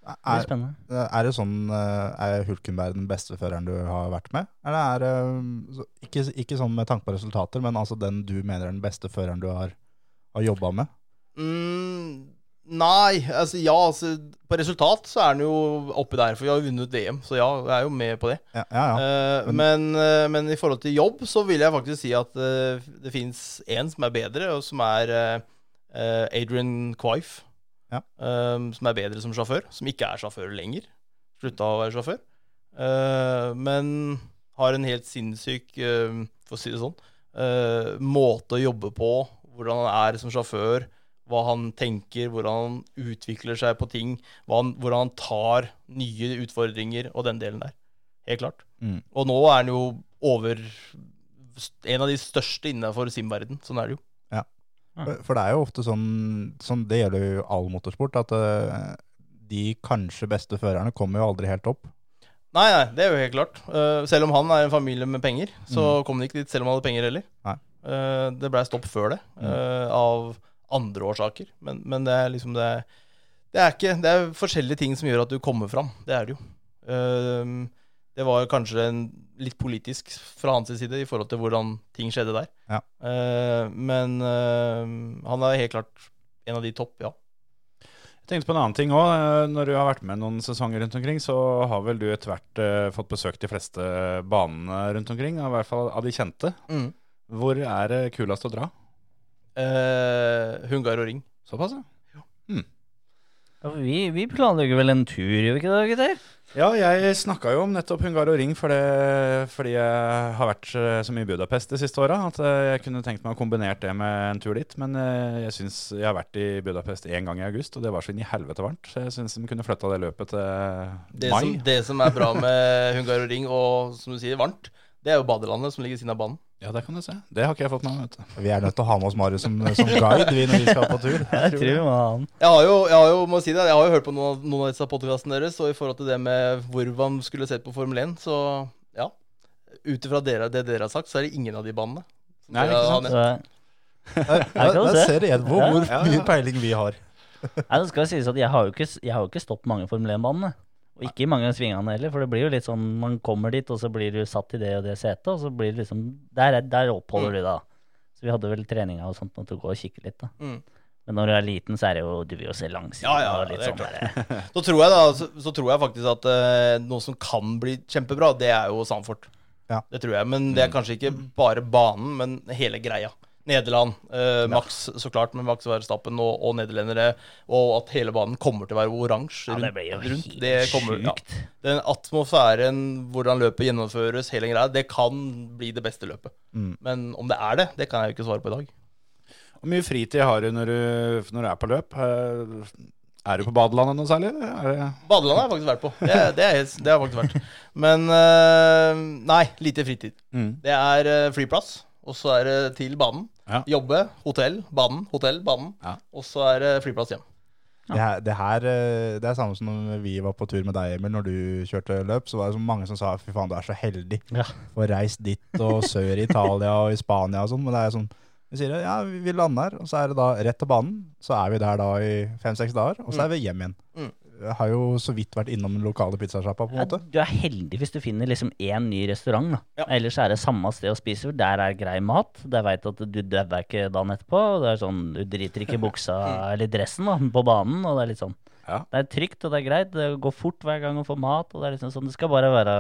er, er det sånn eh, Er Hulkenberg den beste føreren du har vært med? Eller er det eh, ikke, ikke sånn med tanke på resultater, men altså den du mener er den beste føreren du har, har jobba med? Mm, nei, altså ja, altså På resultat så er han jo oppi der, for vi har jo vunnet VM. Så ja, jeg er jo med på det. Ja, ja. ja. Uh, men, uh, men i forhold til jobb så vil jeg faktisk si at uh, det fins én som er bedre, og som er Adrian Quaife. Ja. som er bedre som sjåfør. Som ikke er sjåfør lenger. Slutta å være sjåfør. Men har en helt sinnssyk, for å si det sånn, måte å jobbe på. Hvordan han er som sjåfør. Hva han tenker, hvordan han utvikler seg på ting. Han, hvordan han tar nye utfordringer og den delen der. Helt klart. Mm. Og nå er han jo over en av de største innenfor simverden. Sånn er det jo. For- For det er jo ofte sånn, sånn det gjelder jo all motorsport, at eh, de kanskje beste førerne kommer jo aldri helt opp. Nei, nei, det er jo helt klart. Uh, selv om han er en familie med penger, så kom han ikke dit selv om han hadde penger heller. Nei. Eh, det blei stopp før det, eh, av andre årsaker. Men, men det er liksom det det er, ikke, det er forskjellige ting som gjør at du kommer fram. Det er det jo. Eh, det var kanskje en, litt politisk fra hans side i forhold til hvordan ting skjedde der. Ja. Eh, men eh, han er helt klart en av de topp, ja. Jeg tenkte på en annen ting òg. Når du har vært med noen sesonger rundt omkring, så har vel du etter hvert eh, fått besøkt de fleste banene rundt omkring. I hvert fall av de kjente. Mm. Hvor er det kulest å dra? Eh, Hungar og Ring. Såpass, ja. Ja, vi, vi planlegger vel en tur, gjør vi ikke det, gutter? Ja, jeg snakka jo om nettopp Hungar og Ring for det, fordi jeg har vært eh, så mye i Budapest de siste åra at eh, jeg kunne tenkt meg å kombinert det med en tur dit. Men jeg syns jeg har vært i Budapest én gang i august, og det var så inn i helvete varmt. Så jeg syns de kunne flytta det løpet til Det mai. som, det som er bra med Hungar og Ring, og som du sier, varmt, det er jo badelandet som ligger ved siden av banen. Ja, det kan du se. Det har ikke jeg fått med meg, vet du. Vi er nødt til å ha med oss Marius som, som guide vi når vi skal på tur. Jeg tror vi må ha han. Jeg har jo, jeg har jo, må si det, jeg har jo hørt på noen av, noen av disse podkastene deres, og i forhold til det med hvor man skulle sett på Formel 1, så ja. Ut ifra det dere har sagt, så er det ingen av de banene. Nei, ikke sant? Der, der ser du igjen hvor, hvor Ja, ja. mye peiling vi har. Nei, det skal sies at jeg har jo ikke, jeg har jo ikke stoppet mange Formel 1-banene. Og ikke i mange svingene heller, for det blir jo litt sånn man kommer dit, og så blir du satt i det og det setet, og så blir det liksom Der, er- der oppholder du deg, da. Så vi hadde vel treninga og sånt når du gå og kikke litt, da. Mm. Men når du er liten, så er det jo Du vil jo se langsiden Ja, ja, og litt det sånn der. Så tror jeg da, så, så tror jeg faktisk at uh, noe som kan bli kjempebra, det er jo Sandfort. Ja. Det tror jeg. Men det er kanskje ikke bare banen, men hele greia. Nederland, eh, Max så klart, med Max Verstappen og, og nederlendere. Og at hele banen kommer til å være oransje rundt. Ja, det blir jo rundt. helt Det kommer- ja. Den atmosfæren, hvordan løpet gjennomføres, hele greia, det kan bli det beste løpet. Mm. Men om det er det, det kan jeg jo ikke svare på i dag. Hvor mye fritid har du når du, når du er på løp? Eh, Er du på badelandet noe særlig? Er det Badelandet har jeg faktisk vært på. Det, det, er, helt- det har jeg faktisk vært. Men eh, nei, lite fritid. Mm. Det er eh, flyplass, og så er det til banen. Ja. Jobbe, hotell, banen, hotell, banen. Ja. Og så er det flyplass hjem. Det her, det her eh, det er samme som når vi var på tur med deg, Emil, når du kjørte løp. Så var det så mange som sa fy faen, du er så heldig. Ja. og reist dit og sør i Italia og i Spania og sånn. Men det er sånn Vi sier ja, vi vi lander her, og så er det da rett til banen. Så er vi der da i fem-seks dager, og så er vi hjem igjen. Mm. Jeg har jo så vidt vært innom den lokale pizzasjappa, Ja, du er heldig hvis du finner liksom én ny restaurant. da. Ja. Ellers er det samme sted å spise. Der er grei mat. Der veit du at du dauer ikke dagen etterpå. og Det er sånn, Du driter ikke i buksa eller dressen da, på banen. og Det er litt sånn. Ja. Det er trygt og det er greit. Det går fort hver gang å få mat. og Det er liksom sånn, det skal bare være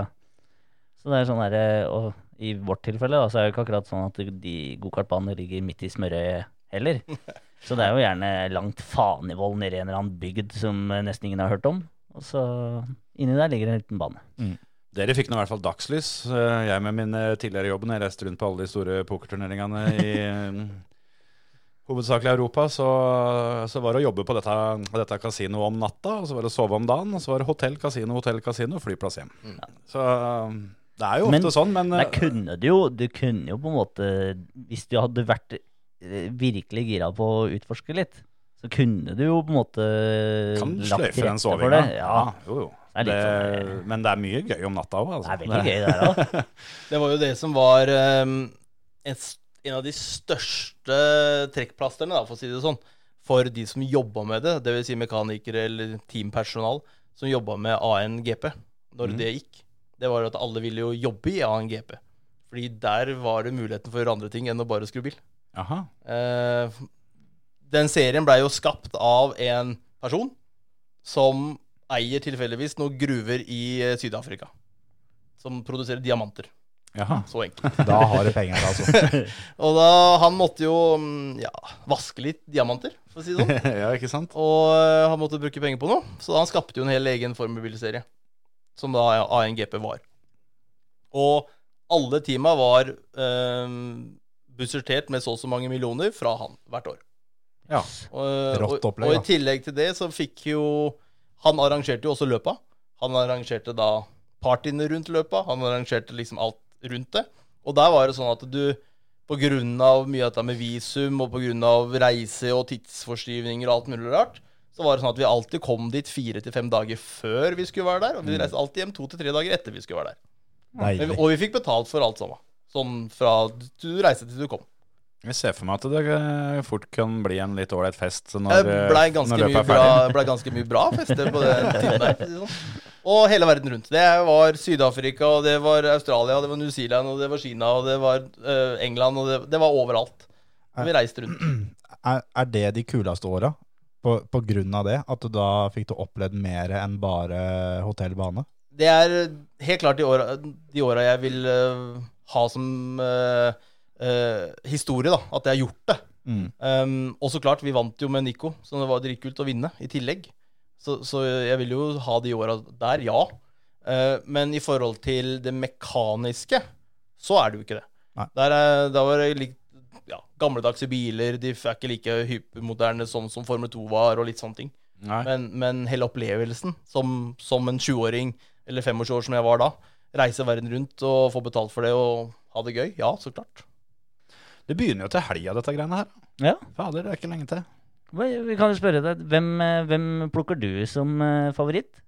Så det er sånn der, Og i vårt tilfelle da, så er det ikke akkurat sånn at de gokartbanene ligger midt i smørøyet heller. Så det er jo gjerne langt fanevoll nede i en eller annen bygd som nesten ingen har hørt om. Og så inni der ligger en liten bane. Dere fikk nå i hvert fall dagslys. Eh, Jeg med min eh, tidligere jobb, når jeg reiste rundt på alle de store pokerturneringene i eh, hovedsakelig Europa, så, så var det å jobbe på dette, dette kasinoet om natta, og så var det å sove om dagen, og så var det hotell, kasino, hotell, kasino, flyplass hjem. Så eh, det er jo ofte Men sånn, men Men kunne du jo Du kunne jo på en måte Hvis du hadde vært virkelig gira på å utforske litt, så kunne du jo på en måte kan sløyfe den rette for sovinga. det. Ja, jo, jo. Det er Det, sånn, eh, men det er mye gøy om natta òg, det altså. er veldig gøy der òg. Det var jo det som var um, en, en av de største trekkplasterne, da, for å si det sånn, for de som jobba med det, dvs. Si mekanikere eller teampersonal som jobba med ANGP, når mm. det gikk. Det var at alle ville jo jobbe i ANGP. Fordi der var det muligheten for å gjøre andre ting enn å bare skru bil. Eh, den serien blei jo skapt av en person som eier tilfeldigvis noen gruver i eh, Syd-Afrika. Som produserer diamanter. Jaha. Så enkelt. Da har du penger, altså. Og da, han måtte jo mm, ja, vaske litt diamanter, for å si det sånn. ja, ikke sant? Og eh, han måtte bruke penger på noe, så han skapte jo en hel egen formelbilserie. Som da ANGP var. Og alle teama var eh, budsjettert med så og så mange millioner fra han hvert år. Ja. Rått opplegg, og og, i tillegg til det så fikk jo Han arrangerte jo også løpa. Han arrangerte da partyene rundt løpa. Han arrangerte liksom alt rundt det. Og der var det sånn at du av mye av dette med visum og på grunn av reise og tidsforskyvninger og alt mulig rart, så var det sånn at vi alltid kom dit fire til fem dager før vi skulle være der, og vi reiste alltid hjem to til tre dager etter vi skulle være der. Men, og vi fikk betalt for alt sammen. Sånn fra du reiste til du kom. Jeg ser for meg at det eh, fort kan bli en litt ålreit fest Det når, eh, når løpet er ferdig. Det ble ganske mye bra fester på den tiden der. det Sånn. Og hele verden rundt. Det var Syd-Afrika, og det var Australia, og det var New Zealand, og det var Kina, og det var eh, England, og det, det var overalt. Vi reiste rundt. Er, er det de kuleste åra? På, på grunn av det? At du da fikk du opplevd mer enn bare hotellbane? Det er helt klart de åra, de åra jeg vil uh, ha som uh, uh, historie, da. At jeg har gjort det. Mm. Um, og så klart, vi vant jo med Nico, så det var dritkult å vinne i tillegg. Så, så jeg vil jo ha de åra der, ja. Eh, men i forhold til det mekaniske, så er det jo ikke det. Der er, da var det litt ja, gamledagse biler, de er ikke like hypermoderne sånn som Formel 2 var, og litt sånne ting. Men, men hele opplevelsen, som, som en 20-åring eller 25 år som jeg var da, reise verden rundt og få betalt for det og ha det gøy, ja, så klart. Det begynner jo til helga, dette greiene her. Ja. Fader, det er ikke lenge til. Vi kan jo spørre deg, hvem, eh, hvem plukker du som eh, favoritt?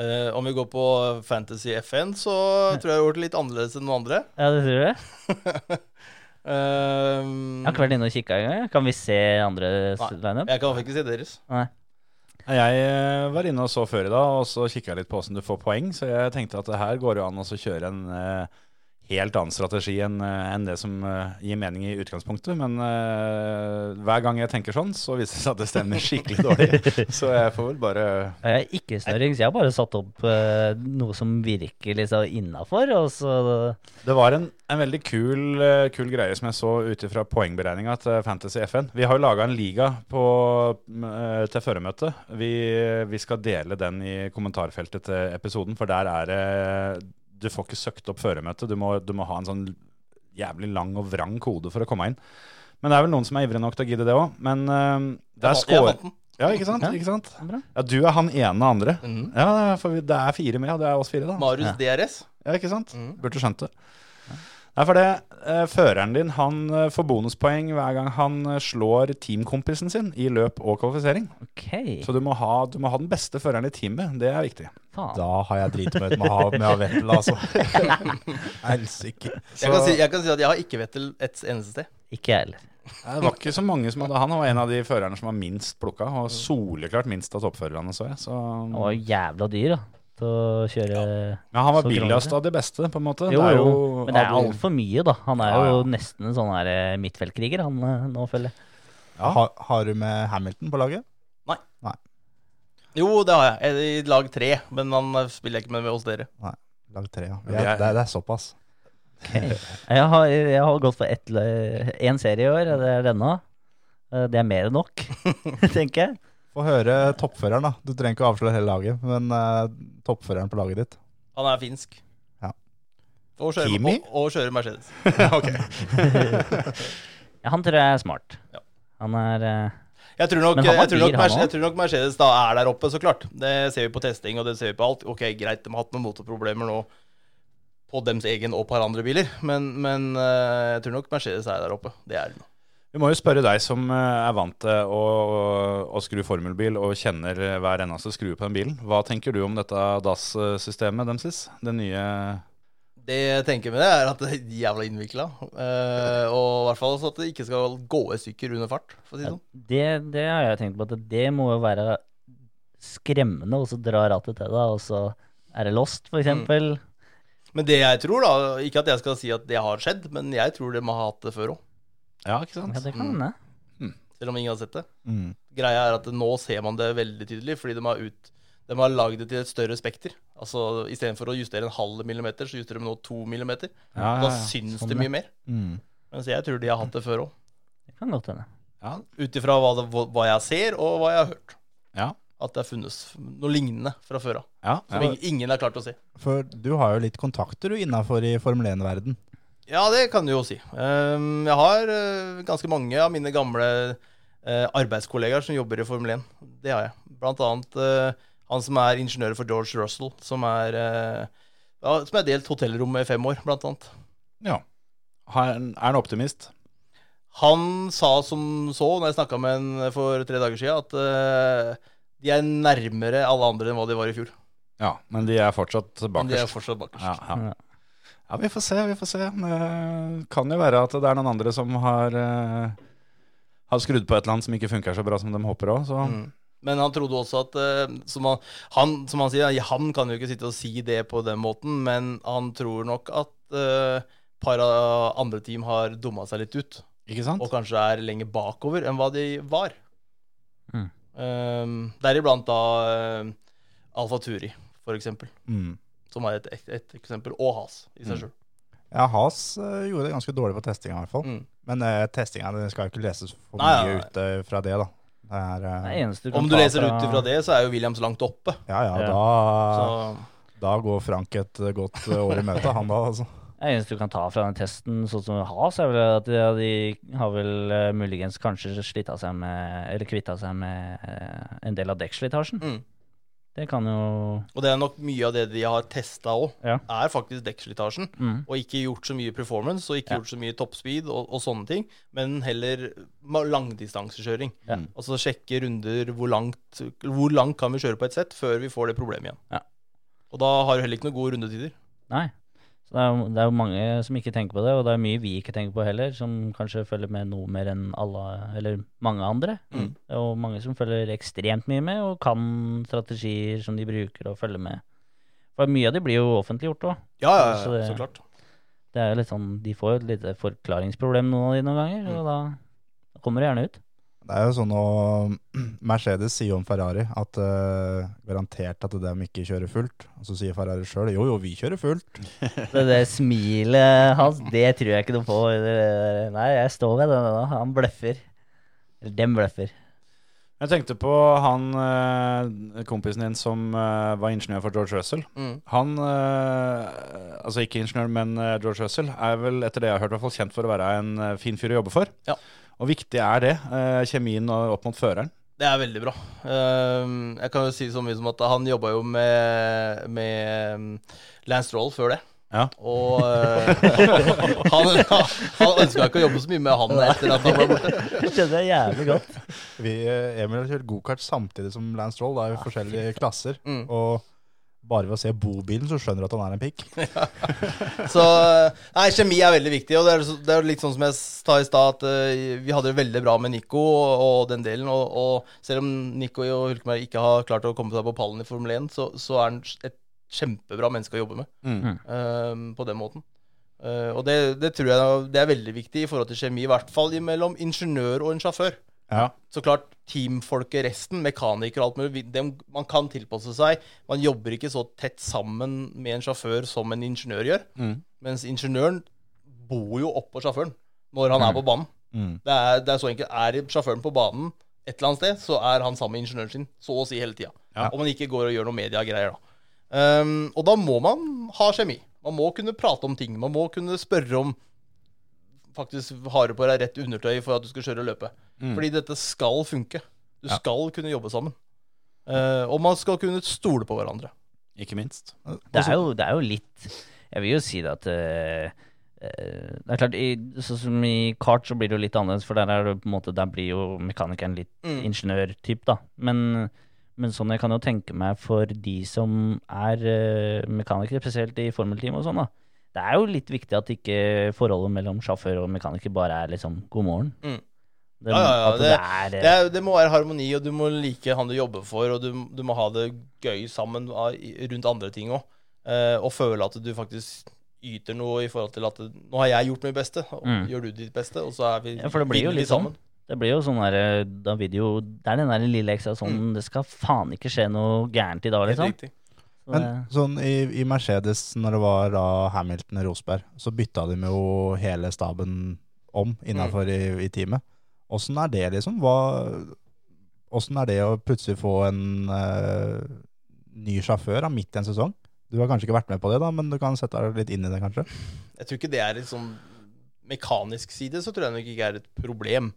Eh, om vi går på Fantasy FN, så tror jeg jeg har gjort det litt annerledes enn noen andre. Ja, det tror jeg. Ehm, Jeg har ikke vært inne og kikka engang. Kan vi se andre Nei. lineup? jeg kan ikke se deres. Nei. Jeg eh, var inne og så før i dag, og så kikka litt på åssen du får poeng. Så jeg tenkte at det her går jo an å kjøre en eh, helt annen strategi enn en det som eh, gir mening i utgangspunktet. Men uh, hver gang jeg tenker sånn, så viser det seg at det stemmer skikkelig dårlig. Så jeg får vel bare Jeg er ikke snørring, så jeg har bare satt opp uh, noe som virker liksom innafor, og så Det var en, en veldig kul, uh, kul greie som jeg så ut ifra poengberegninga til Fantasy FN. Vi har jo laga en liga på, eh, til føremøtet. Vi, vi skal dele den i kommentarfeltet til episoden, for der er det Du får ikke søkt opp føremøtet. Du må, du må ha en sånn jævlig lang og vrang kode for å komme inn. Men det er vel noen som er ivrige nok til å gidde det òg. Men uh, det er score... Ja, ikke sant? Ja. ikke sant? Ja, du er han ene andre. Mhm. Ja, for vi- det er fire med, og det er oss fire, da. Marius Ja. DRS. Ja, ikke sant? Mm. Burde skjønt det. Nei, for det, eh, Føreren din han eh, får bonuspoeng hver gang han eh, slår teamkompisen sin i løp og kvalifisering. Okay. Så du må, ha, du må ha den beste føreren i teamet. Det er viktig. Faen. Da har jeg dritmøte med å ha med å ha Vettel, altså. Helsike. Jeg kan, si, jeg kan si at jeg har ikke Vettel et eneste sted. Ikke jeg heller. Det var ikke så mange som hadde Han var en av de førerne som var minst plukka, og soleklart minst av toppførerne, så jeg. Så, Han var jævla dyr, da. Til å kjøre men han var billigst av de beste, på en måte. Jo, Det er jo, jo men det er altfor mye, da. Han er jo ja. nesten en sånn her eh, midtfeltkriger, han eh, nå, føler jeg. Ja. Har, har du med Hamilton på laget? Nei Jo, det har jeg. I lag tre, men han eh, spiller jeg ikke med hos dere. Lag tre, ja. Ja er- det, er- det er såpass. Jeg har, jeg har gått for én serie i år, det er denne. Det er mer enn nok, tenker jeg. Få høre toppføreren, da. Du trenger ikke å avsløre hele laget, men uh, toppføreren på laget ditt. Han er finsk. Ja. Og kjører, Kimi? og, og kjører Mercedes. Ja, han tror jeg er smart. Ja. Han er uh... Jeg tror, nok, Men han jeg, tror nok jeg tror nok Mercedes da er der oppe, så klart. Det ser vi på testing, og det ser vi på alt. Ok, greit, de har hatt noen motorproblemer nå på dems egen og par andre biler, men, men eh, jeg tror nok Mercedes er der oppe. Det er de nå. Vi må jo spørre deg som eh, er vant til å, å skru formelbil og kjenner eh, hver eneste skrue på den bilen. Hva tenker du om dette DAS-systemet deres? Det nye Det jeg tenker med det, er at det er jævla innvikla. og i hvert fall så at det ikke skal gå i stykker under fart, for å si det sånn. det, det har jeg tenkt på, at det må jo være skremmende, og så dra rattet til deg, og så er det lost, for eksempel. Men det jeg tror, da Ikke at jeg skal si at det har skjedd, men jeg tror de har hatt det før òg. Ja, ikke sant? Ja, det kan Mm. hende. Selv om ingen har sett det. Mm. Greia er at nå ser man det veldig tydelig, fordi de har, ut, de har lagd det til et større spekter. Altså Istedenfor å justere en halv millimeter, så justerer de nå to millimeter. Ja, Da ja, ja. syns Sånn, det mye mer. Mm. Mens jeg tror de har hatt det før òg. Det kan godt hende. ja. Ut ifra hva, hva jeg ser, og hva jeg har hørt. ja. At det har funnes noe lignende fra før av. ja. Som ingen, ingen har klart å se. For du har jo litt kontakter du innafor i Formel 1-verden. Ja, det kan du jo si. Ehm, jeg har eh, ganske mange av mine gamle eh, arbeidskollegaer som jobber i Formel 1. Det har jeg. Blant annet eh, han som er ingeniør for George Russell, som er ja, Som er delt hotellrom med i fem år, blant annet. ja. Er han er han optimist? Han sa som så, når jeg snakka med han for tre dager siden, at uh, de er nærmere alle andre enn hva de var i fjor. Ja, men de er fortsatt Men de er fortsatt bakerst. Ja, ja. Ja. vi får se, vi får se. Det kan jo være at det er noen andre som har, eh, har skrudd på et eller annet som ikke funker så bra som de håper òg. Så Mm. Men han trodde også at eh, som, han, han, som han sier, han kan jo ikke sitte og si det på den måten, men han tror nok at et par andre team har dumma seg litt ut. ikke sant? Og kanskje er lenger bakover enn hva de var. Mm. Um, Deriblant da uh, Alfa Turi, for eksempel. Mm. Som er et, et, et eksempel. Og Has i seg Mm. sjøl. Ja, Has uh, gjorde det ganske dårlig på testinga, i hvert fall. Mm. Men uh, testinga skal jo ikke leses for Nei, mye nei. ut eh, fra det, da. Det er uh, Om du leser leser ut fra det, så er jo Williams langt oppe. Ja, ja, Ja. da, Så da går Frank et eh, godt eh, år i møte, han da, altså. Det eneste du kan ta fra den testen, sånn som Has, er vel at de, de har vel eh, muligens kanskje seg med Eller kvitta seg med eh, en del av dekkslitasjen. Mm. Det kan jo Og det er nok mye av det de har testa òg, Ja. er faktisk dekkslitasjen. mm. Og ikke gjort så mye performance, og ikke Ja. gjort så mye toppspeed og, og sånne ting. Men heller langdistansekjøring. Ja. Altså sjekke runder hvor langt, hvor langt kan vi kjøre på et sett før vi får det problemet igjen. Ja. Og da har du heller ikke noen gode rundetider. Nei. Så det er, det er jo mange som ikke tenker på det, og det er mye vi ikke tenker på heller, som kanskje følger med noe mer enn alle, eller mange andre. Mm. Jo mange som følger ekstremt mye med, og kan strategier som de bruker og følger med. For mye av det blir jo offentliggjort òg. Ja, ja, Så ja, det- så klart. Det er jo litt sånn, De får jo et lite forklaringsproblem noen av de noen ganger, og da, da kommer det gjerne ut. Det er jo sånn at Mercedes sier om Ferrari at uh, garantert at de ikke kjører fullt. Og så sier Ferrari sjøl jo jo, vi kjører fullt. Det, det smilet hans, det tror jeg ikke noe på. Nei, jeg står ved det nå. Han bløffer. Eller dem bløffer. Jeg tenkte på han eh, kompisen din som eh, var ingeniør for George Russell. Mm. Han, altså ikke ingeniør, men George Russell, er vel etter det jeg har hørt, i hvert fall kjent for å være en fin fyr å jobbe for. Ja. Og viktig er det, eh, kjemien opp mot føreren. Det er veldig bra. Ehm, jeg kan jo si så mye som at han jobba jo med, med um, Lance Stroll før det. Ja. Og eh, han, han ønska ikke å jobbe så mye med han etter at han ble borte. Det skjønner jeg jævlig godt. Vi, eh, Emil har kjørt gokart samtidig som Lance Stroll, da, i forskjellige klasser. Mm. Og bare ved å se bobilen, så skjønner du at han er en pikk. Så Nei, kjemi er veldig viktig. Og det er, det er litt sånn som jeg sa i stad, at eh, vi hadde det veldig bra med Nico og, og den delen. Og, og selv om Nico og Hulkeberg ikke har klart å komme seg på pallen i Formel 1, så, så er han et kjempebra menneske å jobbe med Mm. um, på den måten. Uh, og det, det tror jeg det er veldig viktig i forhold til kjemi, i hvert fall mellom ingeniør og en sjåfør. Ja. Så klart, teamfolket resten, mekanikere og alt mulig, dem, man kan tilpasse seg. Man jobber ikke så tett sammen med en sjåfør som en ingeniør gjør. Mm. Mens ingeniøren bor jo oppå sjåføren når han er på banen. Mm. Det er, det er så enkelt. Er sjåføren på banen et eller annet sted, så er han sammen med ingeniøren sin så å si hele tida. Ja. Om man ikke går og gjør noe mediegreier, da. Um, og da må man ha kjemi. Man må kunne prate om ting. Man må kunne spørre om faktisk har du på deg rett undertøy for at du skal kjøre og løpe. Mm. Fordi dette skal funke. Du Ja. skal kunne jobbe sammen. Uh, og man skal kunne stole på hverandre. Ikke minst. Det er, jo, det er jo litt Jeg vil jo si det at uh, eh, Det er klart, i, sånn som i kart så blir det jo litt annerledes, for der, er det på en måte, der blir jo mekanikeren litt Mm. ingeniørtyp, da. Men, men sånn jeg kan jo tenke meg for de som er uh, mekanikere, spesielt i formelteam og sånn, da. Det er jo litt viktig at ikke forholdet mellom sjåfør og mekaniker bare er liksom god morgen. Mm. Det, Ja, ja, ja, det- det, er, Det, er, det må være harmoni, og du må like han du jobber for, og du, du må ha det gøy sammen rundt andre ting òg. og føle at du faktisk yter noe i forhold til at nå har jeg gjort mitt beste, og Mm. gjør du ditt beste, og så er vi Ja, for det blir jo litt sammen. litt sånn. Det blir jo sånn der, da video, det er den der lille ekstra sånn Det skal faen ikke skje noe gærent i dag, Helt liksom. riktig. Men sånn i, i Mercedes, når det var da Hamilton og Rosberg, så bytta de jo hele staben om innafor i, i teamet. Åssen er det, liksom? Åssen er det å plutselig få en uh, ny sjåfør da, midt i en sesong? Du har kanskje ikke vært med på det, da, men du kan sette deg litt inn i det, kanskje? Jeg tror ikke det er liksom sånn mekanisk side, så tror jeg nok ikke er et problem.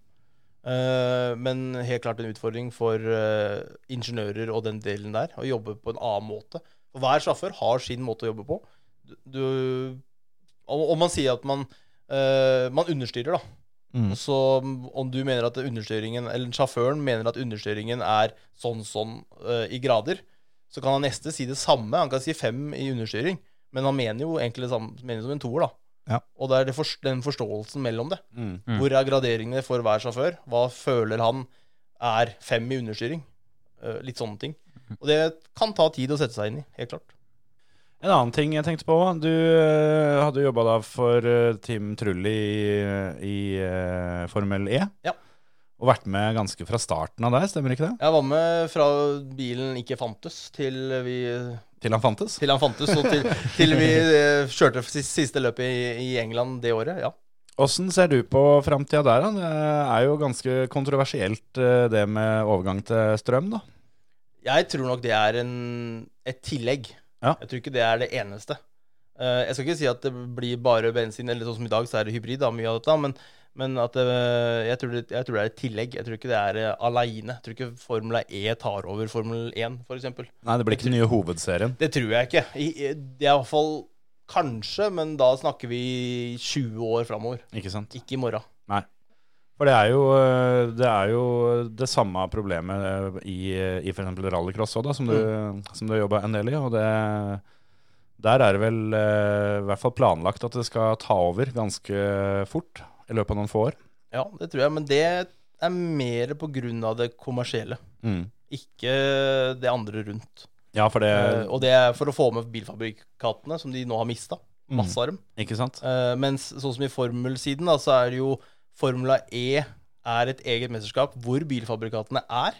Eh, men helt klart en utfordring for uh, ingeniører og den delen der, å jobbe på en annen måte. Og hver sjåfør har sin måte å jobbe på. Du, du, man sier at man, uh, man understyrer, da. Mm. Så om du mener at understyringen, eller sjåføren mener at understyringen er sånn sånn i grader, så kan han neste si det samme. Han kan si fem i understyring, men han mener jo egentlig det samme mener som en toer, da. Ja. Og det er det for, den forståelsen mellom det. Mm. Mm. Hvor er graderingene for hver sjåfør? Hva føler han er fem i understyring? Eh, litt sånne ting. Og det kan ta tid å sette seg inn i, helt klart. En annen ting jeg tenkte på. Du eh, hadde jobba da for eh, Team Trulli i, i Formel E. Ja. Og vært med ganske fra starten av der, stemmer ikke det? Jeg var med fra bilen ikke fantes, til vi Til han fantes? Til han fantes, og til, til vi eh, kjørte sis- siste løpet i, i England det året. Ja. Åssen ser du på framtida der? da? Det er jo ganske kontroversielt eh, det med overgang til strøm, da. Jeg tror nok det er en, et tillegg. Ja. Jeg tror ikke det er det eneste. Eh, jeg skal ikke si at det blir bare bensin, eller sånn som i dag, så er det hybrid, da, mye av dette. Men, men at det, jeg, tror det, jeg tror det er et tillegg. Jeg tror ikke det er uh, aleine. Jeg tror ikke Formel E tar over Formel 1, f.eks. Nei, det blir ikke den nye hovedserien. Det tror jeg ikke. I, i- det er i hvert fall kanskje, men da snakker vi 20 år framover. Ikke sant? Ikke i morgen. Nei. For det er jo eh, det, er jo det samme problemet eh, i, i f.eks. rallycross òg, som du, som du har jobba en del i. Og det, Der er det vel eh, i hvert fall planlagt at det skal ta over ganske fort i løpet av noen få år. Ja, det tror jeg, men det er mer av det kommersielle. Mm. Ikke det andre rundt. Ja, for det Uh, og det er for å få med bilfabrikatene, som de nå har mista. Mm. Masse av dem. Ikke sant? Uh, mens sånn som i formelsiden, da, så er det jo Formula E er et eget mesterskap hvor bilfabrikatene er.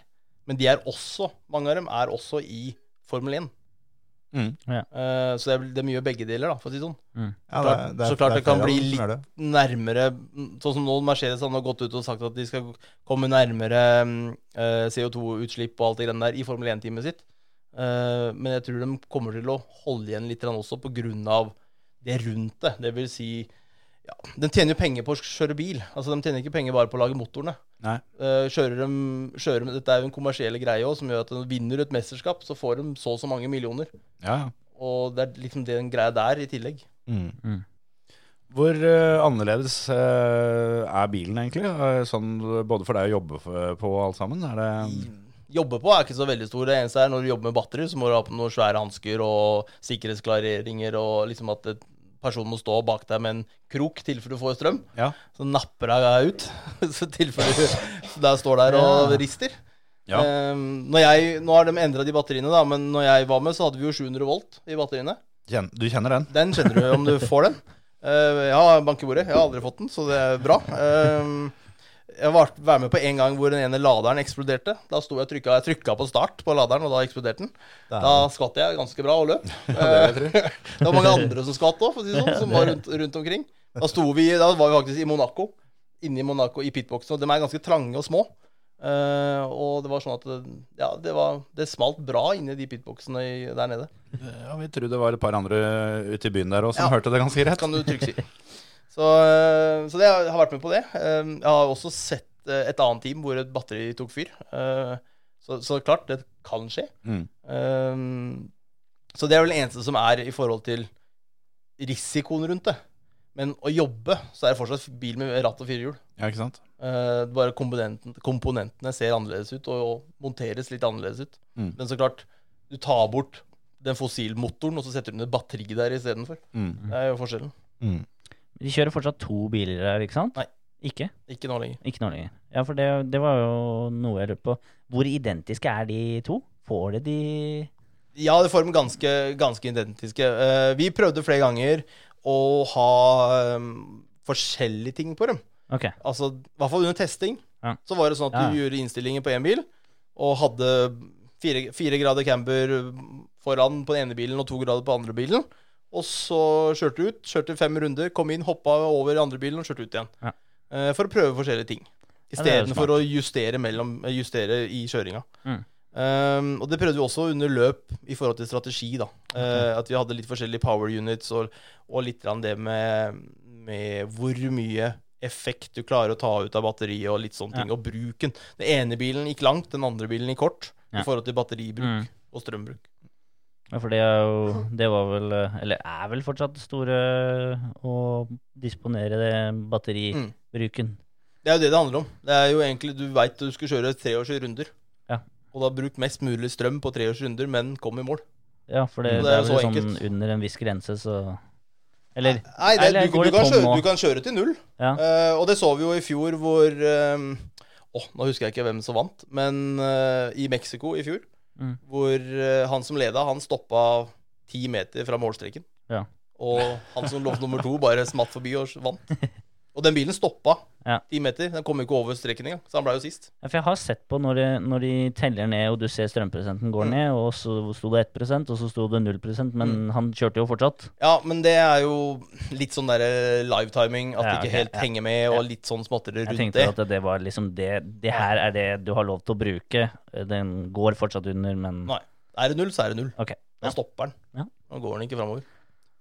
Men de er også, mange av dem er også i Formel 1. Mm. Eh, så det er, det er mye begge deler, da, for å si sånn. sånn. Ja, Klart- så klart det kan bli litt- Nærmere Sånn som nå Mercedes har gått ut og sagt at de skal komme nærmere mm, eh, CO2-utslipp og alt det greiene der i Formel 1-teamet sitt. Uh, men jeg tror de kommer til å holde igjen litt også av det rundt det. Det vil si ja, De tjener jo penger på å kjøre bil. Altså De tjener ikke penger bare på å lage motorene. Nei. Uh, kjører de, kjører de, Dette er jo en kommersiell greie også, som gjør at de vinner et mesterskap, så får de så og så mange millioner. Ja, ja. Og det er liksom den greia der i tillegg. Mm. Mm. Hvor uh, annerledes uh, er bilen egentlig? Sånn både for deg å jobbe for, på alt sammen? Er det Jobbe på er ikke så veldig stor. Det eneste er når du jobber med batteri, så må du ha på noen svære hansker og sikkerhetsklareringer, og liksom at et- personen må stå bak deg med en krok til for du får strøm. Ja. Så napper deg ut, så tilfelle du der står der og rister. Ja. Um, når jeg, nå har de endra de batteriene, da, men når jeg var med, så hadde vi jo 700 volt i batteriene. Kjen, Du kjenner den? Den kjenner du om du får den. Uh, ja, bank i bordet. Jeg har aldri fått den, så det er bra. Ehm, jeg var, var med på en gang hvor den ene laderen eksploderte. Da sto jeg og trykka, jeg trykka på start på laderen, og da eksploderte den. Da skvatt jeg ganske bra og løp. Ja, det var mange andre som skvatt òg, si sånn, som var rundt, rundt omkring. Da, sto vi, da var vi faktisk i Monaco. Inne i Monaco i pitboxen, og de er ganske trange og små. Uh, og det var sånn at det, ja, det, var, det smalt bra inni de pitboxene i, der nede. Ja, Vi tror det var et par andre ute i byen der også som Ja. hørte det ganske greit. kan du trygt si. Så, eh, så det jeg har vært med på det. Eh, Jeg har også sett eh, et annet team hvor et batteri tok fyr. Så, så klart, det kan skje. Mm. Så det er vel det eneste som er i forhold til risikoen rundt det. Men å jobbe, så er det fortsatt bil med ratt og fire hjul. Ja, ikke sant? Uh, bare komponenten, komponentene ser annerledes ut, og, og monteres litt annerledes ut. Mm. Men så klart, du tar bort den fossilmotoren, og så setter du ned batteri der istedenfor. Mm. Det er jo forskjellen. Mm. De kjører fortsatt to biler her, ikke sant? Nei. Ikke? Ikke nå lenger. Ikke nå lenger. Ja, for det, det var jo noe jeg lurte på. Hvor identiske er de to? Får det de Ja, det får dem ganske, ganske identiske. Eh, vi prøvde flere ganger å ha um, forskjellige ting på dem. Ok. Altså, I hvert fall under testing. Ja. Så var det sånn at du gjorde innstillinger på én bil, og hadde fire, fire grader camber foran på den ene bilen og to grader på den andre bilen. Og så kjørte ut, kjørte fem runder, kom inn, hoppa over andre bilen og kjørte ut igjen. Ja. Eh, for å prøve forskjellige ting. Ja, det er å justere, mellom, eh, justere i kjøringa. Mm. Um, og det prøvde vi også under løp i forhold til strategi. da Eh, At vi hadde litt forskjellige power units og, og litt det med, med hvor mye effekt du klarer å ta ut av batteriet og litt sånne ting. Og bruken. Den ene bilen gikk langt, den andre bilen gikk kort Ja. i forhold til batteribruk Mm. og strømbruk. Ja, for det jo Det var vel eh, Eller er vel fortsatt store å disponere det batteribruken. Det er jo det det handler om. Det er jo egentlig Du veit du skal kjøre treårs runder. Ja. Og da bruk mest mulig strøm på treårs runder, men kom i mål. Ja, for det, det, det er jo sånn enkelt. under en viss grense, så Eller Nei, det, eller du, du, det kan kjøre, du kan kjøre til null. Ja. Uh, og det så vi jo i fjor hvor uh, Åh, nå husker jeg ikke hvem som vant, men uh, i Mexico i fjor, Mm. hvor eh, han som leda, han stoppa ti meter fra målstreken. Ja. Og han som lå nummer to, bare smatt forbi og vant. Og den bilen stoppa Ja. ti meter. Den kom jo ikke over streken engang, så han ble jo sist. Ja, for jeg har sett på når, de, når de teller ned, og du ser strømprosenten går Mm. ned, og så sto det 1% og så sto det 0% men Mm. han kjørte jo fortsatt. Ja, men det er jo litt sånn derre live-timing, at Ja, det ikke helt ja. henger med, og litt sånn småtteri Jeg tenkte det. at det var liksom det Det her er det du har lov til å bruke. Den går fortsatt under, men Nei. Er det null, så er det null. Okay. Da Ja. stopper den. Ja. Da går den ikke framover.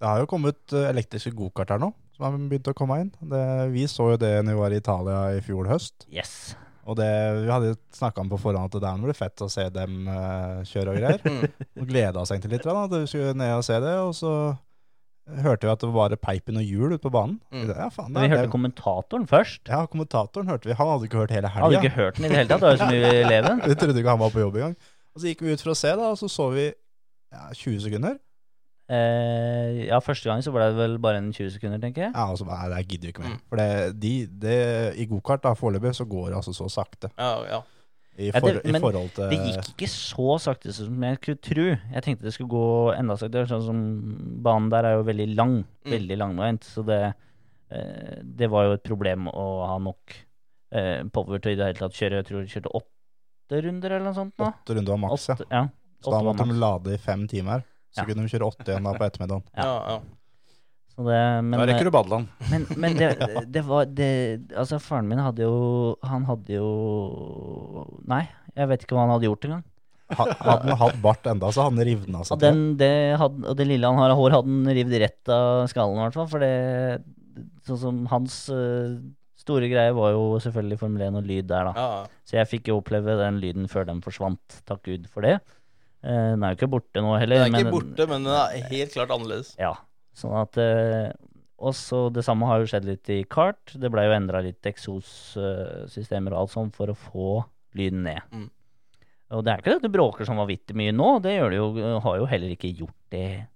Det har jo kommet eh, elektriske gokart her nå, som har begynt å komme inn. Det, vi så jo det når vi var i Italia i fjor høst. Yes. Og det, vi hadde snakka om på forhånd at det der blir fett å se dem uh, kjøre og greier. Mm. Og gleda oss egentlig litt. Da, at vi skulle ned og se det, og så hørte vi at det var bare peipen og hjul ute på banen. Mm. Ja, faen, vi hørte det, kommentatoren først. ja, kommentatoren hørte vi. Han hadde ikke hørt hele helga. hadde ikke hørt den i det hele tatt. Det var jo så mye eleven. Vi trodde ikke han var på jobb engang. Og så gikk vi ut for å se, da, og så så vi ja, 20 sekunder. Eh, ja, første gang så ble det vel bare en 20 sekunder, tenker jeg. Ja, altså, nei, det gidder vi ikke mer. Mm. For det, de, det, i gokart da, foreløpig så går det altså så sakte. Ja, ja. I, Ja, for, det- i forhold til Det gikk ikke så sakte som jeg skulle tro. Jeg tenkte det skulle gå enda saktere. Sånn som banen der er jo veldig lang. Mm. Veldig langveint. Så det, eh, det var jo et problem å ha nok eh, power til i det hele tatt kjøre. Jeg tror de kjørte åtte runder eller noe sånt nå. åtte runder var maks, ja. Ja. Så da måtte de lade i fem timer. Så Ja. kunne de kjøre åtte igjen da på ettermiddagen. Ja. ja, ja. Så det, men, Da rekker du badeland. Men, men det, det var det, Altså, faren min hadde jo Han hadde jo Nei, jeg vet ikke hva han hadde gjort engang. Ha- Hadde han hatt bart enda, så hadde han rivna seg til. den, og det lille han har av hår, hadde han revet rett av skallen, i hvert fall. For det Sånn som hans eh, store greie var jo selvfølgelig Formel 1 og lyd der, da. ja, ja. Så jeg fikk jo oppleve den lyden før den forsvant. Takk Gud for det. Eh, den er jo ikke borte nå heller. Den er ikke men- borte, men den er helt klart annerledes. Ja, sånn at eh, også det samme har jo skjedd litt i kart. Det blei jo endra litt eksossystemer og alt sånt for å få lyden ned. Mm. Og det er ikke det at det bråker sånn vanvittig mye nå, det gjør det jo, har jo heller ikke gjort det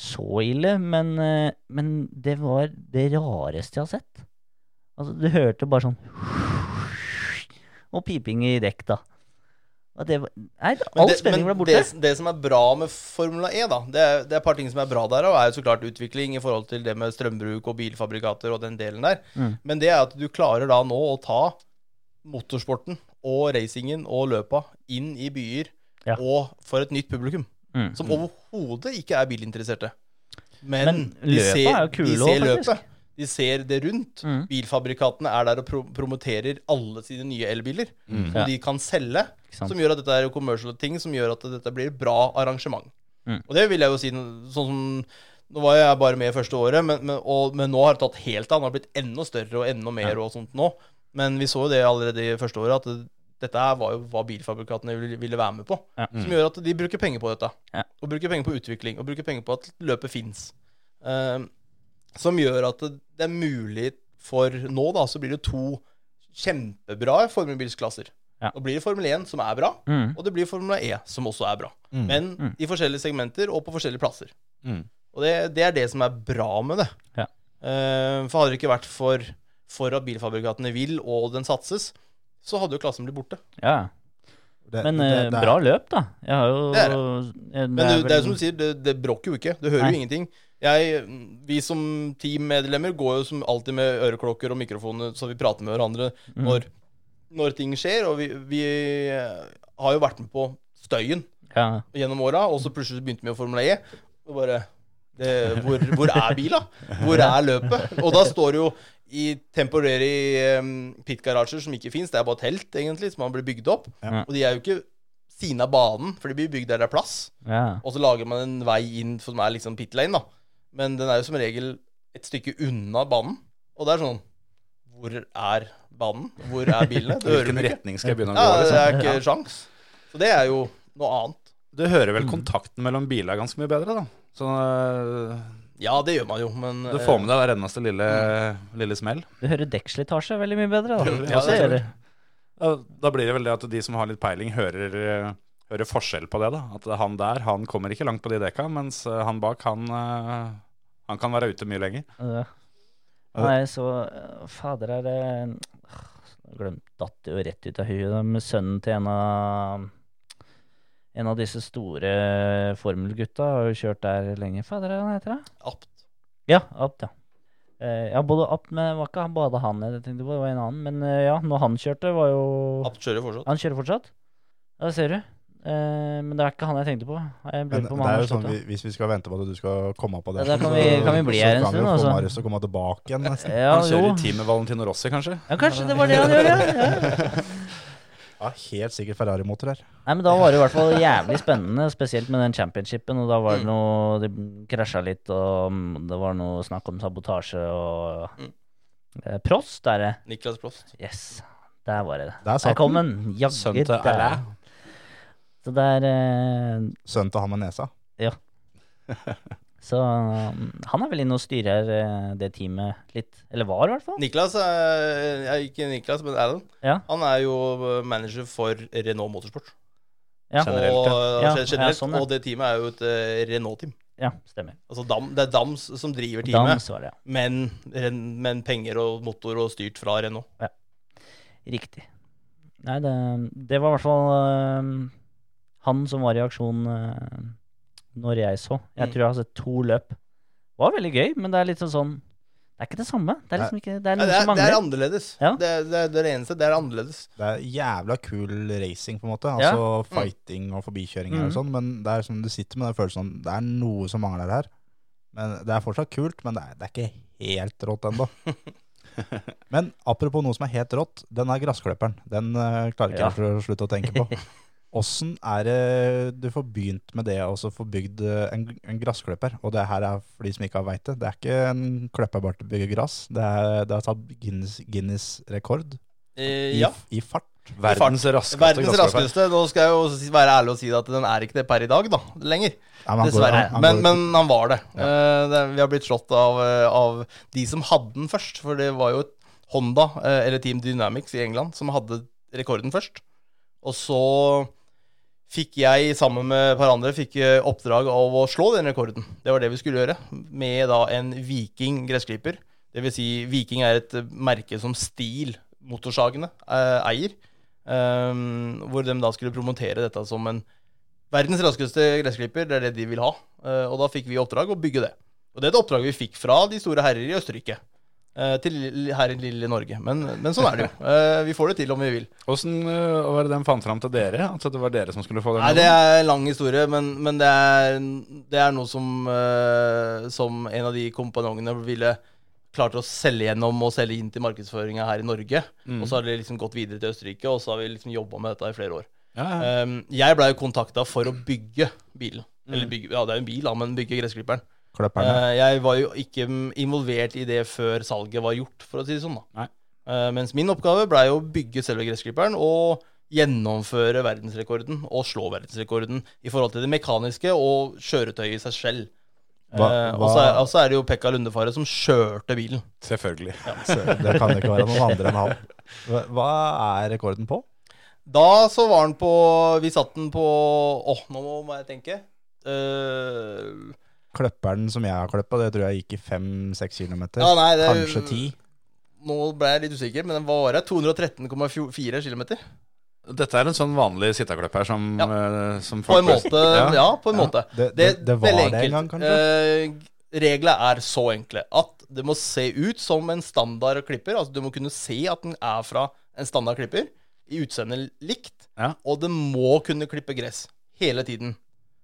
så ille, men, eh, men det var det rareste jeg har sett. Altså, du hørte bare sånn Og piping i dekk, da. Og det nei, all spenning ble borte. Det, det som er bra med Formula E, da, det er, det er et par ting som er bra der, og er jo så klart utvikling i forhold til det med strømbruk og bilfabrikater og den delen der. Mm. Men det er at du klarer da nå å ta motorsporten og racingen og løpa inn i byer Ja. og for et nytt publikum. Mm. Som overhodet ikke er bilinteresserte. Men, Men ser, er jo kule òg, faktisk. De ser det rundt. Mm. Bilfabrikatene er der og pro promoterer alle sine nye elbiler. Som Ja. de kan selge. Som gjør at dette er commercial ting, som gjør at dette blir et bra arrangement. Mm. Og det vil jeg jo si sånn som Nå var jeg bare med første året, men, men, og, men nå har det tatt helt av. Det har blitt enda større og enda mer og sånt nå. Men vi så jo det allerede i første året, at det, dette var jo hva bilfabrikatene ville, ville være med på. Ja. Som gjør at de bruker penger på dette. Ja. Og bruker penger på utvikling. Og bruker penger på at løpet fins. Som gjør at det, det er mulig for Nå da, så blir det to kjempebra formelbilsklasser. Ja. Nå blir det Formel 1 som er bra, Mm. og det blir Formel E som også er bra. Mm. Men Mm. i forskjellige segmenter og på forskjellige plasser. Mm. Og det, det er det som er bra med det. Ja. Uh, for hadde det ikke vært for, for at bilfabrikatene vil, og den satses, så hadde jo klassen blitt borte. Ja. Det- Men det- eh, det bra løp, da. Jeg har jo Det er det. Men det, det er jo som du sier, det, det bråker jo ikke. Du hører Nei. jo ingenting. Jeg, vi som teammedlemmer går jo som alltid med øreklokker og mikrofoner, så vi prater med hverandre Mm. når, når ting skjer. Og vi, vi har jo vært med på støyen ja. gjennom åra, og så plutselig begynte vi å Formel E. Og bare det, hvor, hvor er bila? Hvor er løpet? Og da står det jo i temporary um, pitgarasjer som ikke fins. Det er bare telt, egentlig, som har blitt bygd opp. Ja. Og de er jo ikke siden av banen, for de blir bygd der det er plass. ja. Og så lager man en vei inn som er liksom pit lane, da. Men den er jo som regel et stykke unna banen. Og det er sånn Hvor er banen? Hvor er bilene? Det hører Hvilken retning skal jeg begynne å Ja, det Liksom? er ikke sjans. Så det er jo noe annet. Du hører vel kontakten mellom biler ganske mye bedre, da. Så øh, Ja, det gjør man jo, men du får med deg hver eneste lille, lille smell. Du hører dekkslitasje veldig mye bedre, da. Ja, det gjør det. Da, da blir det vel det at de som har litt peiling, hører, øh, hører forskjell på det. da At han der han kommer ikke langt på de dekka, mens øh, han bak, han, øh, han kan være ute mye lenger. Ja. Nei, så eh, Fader, er det Glemt Datt jo rett ut av huet. Med sønnen til en av En av disse store formelgutta har jo kjørt der lenge. Fader, hva heter det? Apt. Ja, Apt, ja. Eh, ja, både Apt, men det var ikke han- bare han jeg tenkte på, det var en annen. Men eh, ja, når han kjørte, var jo Apt kjører fortsatt. Han kjører fortsatt? Ja, det ser du. Eh, men det er ikke han jeg tenkte på. Jeg Men på det er jo sånn, vi- Hvis vi skal vente på at du skal komme på det, Ja, kan vi- kan vi bli her en så kan stund, vi jo få altså. Marius til å komme tilbake igjen. nesten. Ja, Han kjører jo. i team med Valentino Rossi, kanskje. Ja, kanskje det var det han gjør, ja. ja. Helt sikkert Ferrari-motor her. Nei, men da var det i hvert fall jævlig spennende, spesielt med den championshipen. Og da var det noe Det krasja litt, og det var noe snakk om sabotasje og Mm. eh, Prost er det. Niklas Prost. Yes. Der var det. Der satt Der kom den. Sønn Jaggu til. Alain. Så det er eh, Sønnen til han med nesa. Ja. Så um, han er vel inne og styrer eh, det teamet litt. Eller var, i hvert fall. Niklas er ja, Ikke Niklas, men Alan. Ja. Han er jo manager for Renault Motorsport. Ja. Generelt, og, ja. Ja, generelt, ja, sånn, ja. og det teamet er jo et eh, Renault-team. Ja, stemmer. Altså Dam, det er Dams som driver teamet, Dams var det, ja. men, Ren- men penger og motor og styrt fra Renault. Riktig. Nei, det, det var i hvert fall eh, han som var i aksjon uh, når jeg så. Jeg Mm. tror jeg har sett to løp. Det var veldig gøy, men det er litt sånn sånn Det er ikke det samme. Det er liksom ikke Det er noe det, er, som det er annerledes. Ja. Det, er- det, er- det eneste. Det er annerledes. Det er jævla kul racing, på en måte. Ja. Altså fighting og forbikjøringer og Mhm. sånn. Men det er som du sitter med den følelsen sånn, det er noe som mangler her. Men Det er fortsatt kult, men det er, det er ikke helt rått ennå. men apropos noe som er helt rått. Den er gressklipperen. Den eh, klarer ikke Ja. jeg for å slutte å tenke på. Åssen er det du får begynt med det og så får bygd eh, en, en gressklipper? Og det her er for de som ikke har veit det. Det er ikke en klipper bare til å bygge gress. Det er, det har tatt Guinness, Guinness rekord Eh, i, ja. i fart. Verdens raskeste Verdens raskeste. Nå skal jeg jo være ærlig og si at den er ikke det per i dag, da. Lenger. Ja, men går- Dessverre. han- han Men, går- men han var det. Eh, det. Vi har blitt slått av, eh, av de som hadde den først. For det var jo Honda, uh, eller Team Dynamics i England, som hadde rekorden først. Og så fikk jeg, sammen med et par andre, fikk eh, oppdrag av å slå den rekorden. Det var det vi skulle gjøre. Med da en Viking gressklipper. Det vil si, Viking er et merke som Stil motorsagene eh, eier. Um, hvor de da skulle promotere dette som en verdens raskeste gressklipper. Det er det de vil ha. Uh, og da fikk vi i oppdrag å bygge det. Og det er et oppdrag vi fikk fra de store herrer i Østerrike. Eh, til her i lille Norge. Men, men sånn er det jo. Eh, vi får det til om vi vil. Åssen øh, var det den fant fram til dere? Altså det var dere som skulle få den? Nei, det er en lang historie, men, men det, er, det er noe som, eh, som en av de kompanjongene ville klart å selge gjennom og selge inn til markedsføringa her i Norge. Og så har det liksom gått videre til Østerrike, og så har vi liksom jobba med dette i flere år. Ja, ja. Um, jeg blei kontakta for å bygge bilen. Eller bygge, ja, det er jo en bil, da, men bygge gressklipperen. Klipperne. Eh, jeg var jo ikke involvert i det før salget var gjort, for å si det sånn. da. Eh, mens min oppgave blei å bygge selve gressklipperen og gjennomføre verdensrekorden og slå verdensrekorden i forhold til det mekaniske og kjøretøyet i seg selv. Hva- Eh, og så er, og så er det jo Pekka Lundefare som kjørte bilen. Selvfølgelig. Så det kan ikke være noen andre enn han. Hva- Hva er rekorden på? Da så var den på Vi satt den på Åh, nå må jeg tenke. Eh, Klipperen som jeg har kløppa, det tror jeg gikk i fem-seks kilometer. Ja, nei, det- Kanskje ti. Nå ble jeg litt usikker, men den varer 213,4 km. Dette er en sånn vanlig sitteklipper som, Ja. som som På en folk måte. Ja, på en Ja, måte. det- det- det var det en gang, kanskje? Eh, reglene er så enkle at det må se ut som en standard klipper. Altså Du må kunne se at den er fra en standard klipper, i utseendet likt. Ja. Og det må kunne klippe gress hele tiden.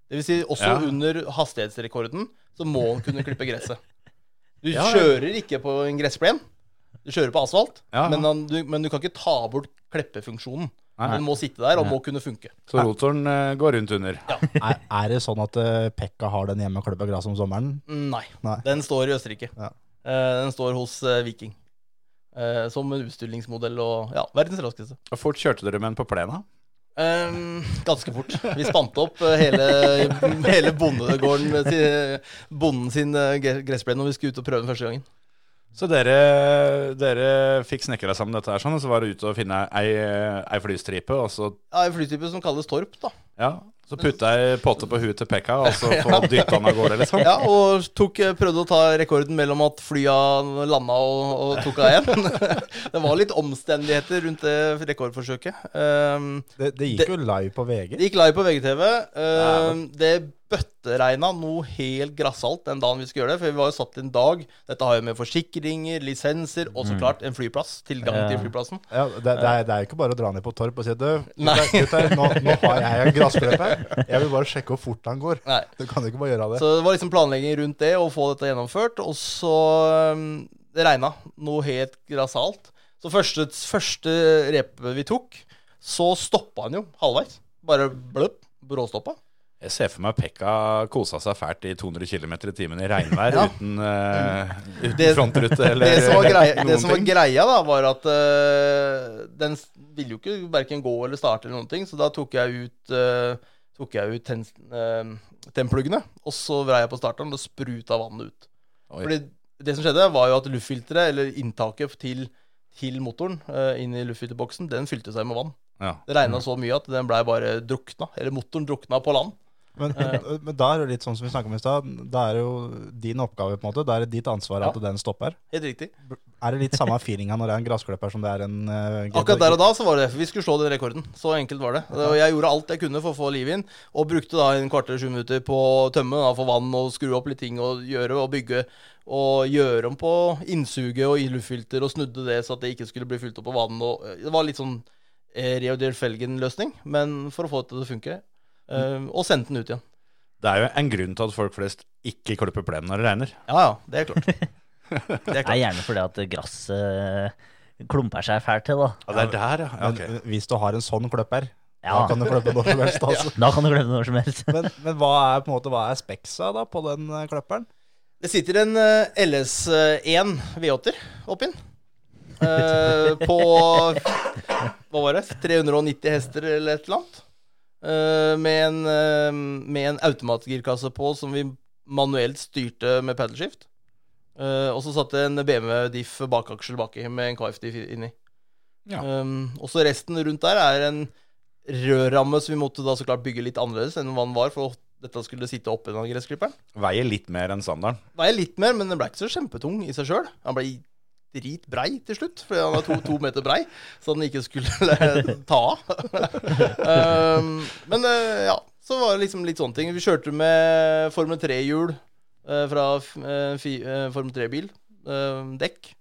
Det vil si også Ja. under hastighetsrekorden så må han kunne klippe gresset. Du Ja, ja. kjører ikke på en gressplen. Du kjører på asfalt, Ja, ja. Men, han, du, men du kan ikke ta bort kleppefunksjonen. Den må sitte der og må kunne funke. Så rotoren uh, går rundt under. Er, er det sånn at uh, Pekka har den hjemme og klipper gress om sommeren? Nei. Nei. Den står i Østerrike. Ja. Eh, den står hos Viking. Eh, som en utstillingsmodell og ja, verdens raskeste. Og fort kjørte dere med den på plena? Eh, ganske fort. Vi spant opp eh, hele, hele bondegården til bonden sin uh, gressplen når vi skulle ut og prøve den første gangen. Så dere, dere fikk snekra sammen dette her sånn, og så var det ute og finne ei, ei flystripe, og så, Ja, ei flystripe som kalles Torp, da. ja, så putta jeg potte på huet til Pekka, og så få dytta han av gårde, liksom? Ja, Og tok, eh, prøvde å ta rekorden mellom at flya landa og, og tok av igjen. det var litt omstendigheter rundt det rekordforsøket. Um, Det, det gikk jo live på VG. Det gikk live på VGTV. Uh, det bøtteregna noe helt grassalt den dagen vi skulle gjøre det. For vi var jo satt en dag. Dette har jo med forsikringer, lisenser og så klart en flyplass. Tilgang Ja. til flyplassen. Ja, det, det, er, det er ikke bare å dra ned på Torp og si du, gutter, nå, nå har jeg en gressklipper. Jeg vil bare sjekke hvor fort han går. Nei. Du kan ikke bare gjøre det. Så det var liksom planlegging rundt det, å få dette gjennomført. Og så um, Det regna noe helt grassalt. Så første, første repet vi tok, så stoppa han jo halvveis. Bare bløpp. Bråstoppa. Jeg ser for meg Pekka kosa seg fælt i 200 km i timen i regnvær Ja. uten, uh, uten Det- frontrute eller det som var greia, det noen som var greia da, var at uh, den ville jo ikke verken gå eller starte eller noen ting, så da tok jeg ut, uh, tok jeg ut ten, uh, tennpluggene, og så vrei jeg på starteren og spruta vannet ut. Oi. Fordi det som skjedde, var jo at luftfilteret, eller inntaket til, til motoren uh, inn i luftfilterboksen, den fylte seg med vann. Ja. Det regna så mye at den blei bare drukna, eller motoren drukna på land. Men, men da er det litt sånn som vi snakket om i stad. Da er det jo din oppgave, på en måte. Da er det ditt ansvar Ja. at den stopper. Helt riktig. Er det litt samme feelinga når det er en gressklipper som det er en uh, Akkurat der og da så var det Vi skulle slå den rekorden. Så enkelt var det. Og jeg gjorde alt jeg kunne for å få liv inn, og brukte da en kvarter, sju minutter på å tømme, da, få vann og skru opp litt ting og gjøre og bygge. Og gjøre om på innsuget og i luftfilter og snudde det så at det ikke skulle bli fylt opp av vann. Og eh, det var litt sånn eh, Reodel Felgen-løsning, men for å få det til å funke. Eh, og sendte den ut igjen. Det er jo en grunn til at folk flest ikke klipper plenen når det regner. Ja ja, det er klart. Det er Det er gjerne fordi at gresset klumper seg fælt til, da. Ja, det er der, ja. ja. Men hvis du har en sånn kløpper, Ja. da kan du klippe når som helst. Altså. Da kan du glemme når som helst. Men, men hva er på en måte, hva er speksa da på den kløpperen? Det sitter en eh, LS1 V8-er oppi den. Eh, på hva var det? 390 hester eller et eller annet. Eh, med, en, eh, med en automatgirkasse på som vi manuelt styrte med paddleskift. Uh, og så satt det en BMW Diff bakaksjel baki med en KF-diff inni. Ja. Um, og så resten rundt der er en rødramme som vi måtte da så klart bygge litt annerledes enn hva den var, for dette skulle sitte oppi den gressklipperen. Veier litt mer enn standarden. Veier litt mer, men den ble ikke så kjempetung i seg sjøl. Han ble dritbrei til slutt, fordi han var to, to meter brei, så den ikke skulle ta av. um, men eh, ja, så var det liksom litt sånne ting. Vi kjørte med Formel 3-hjul eh, fra eh, Formel 3-bil. eh, dekk.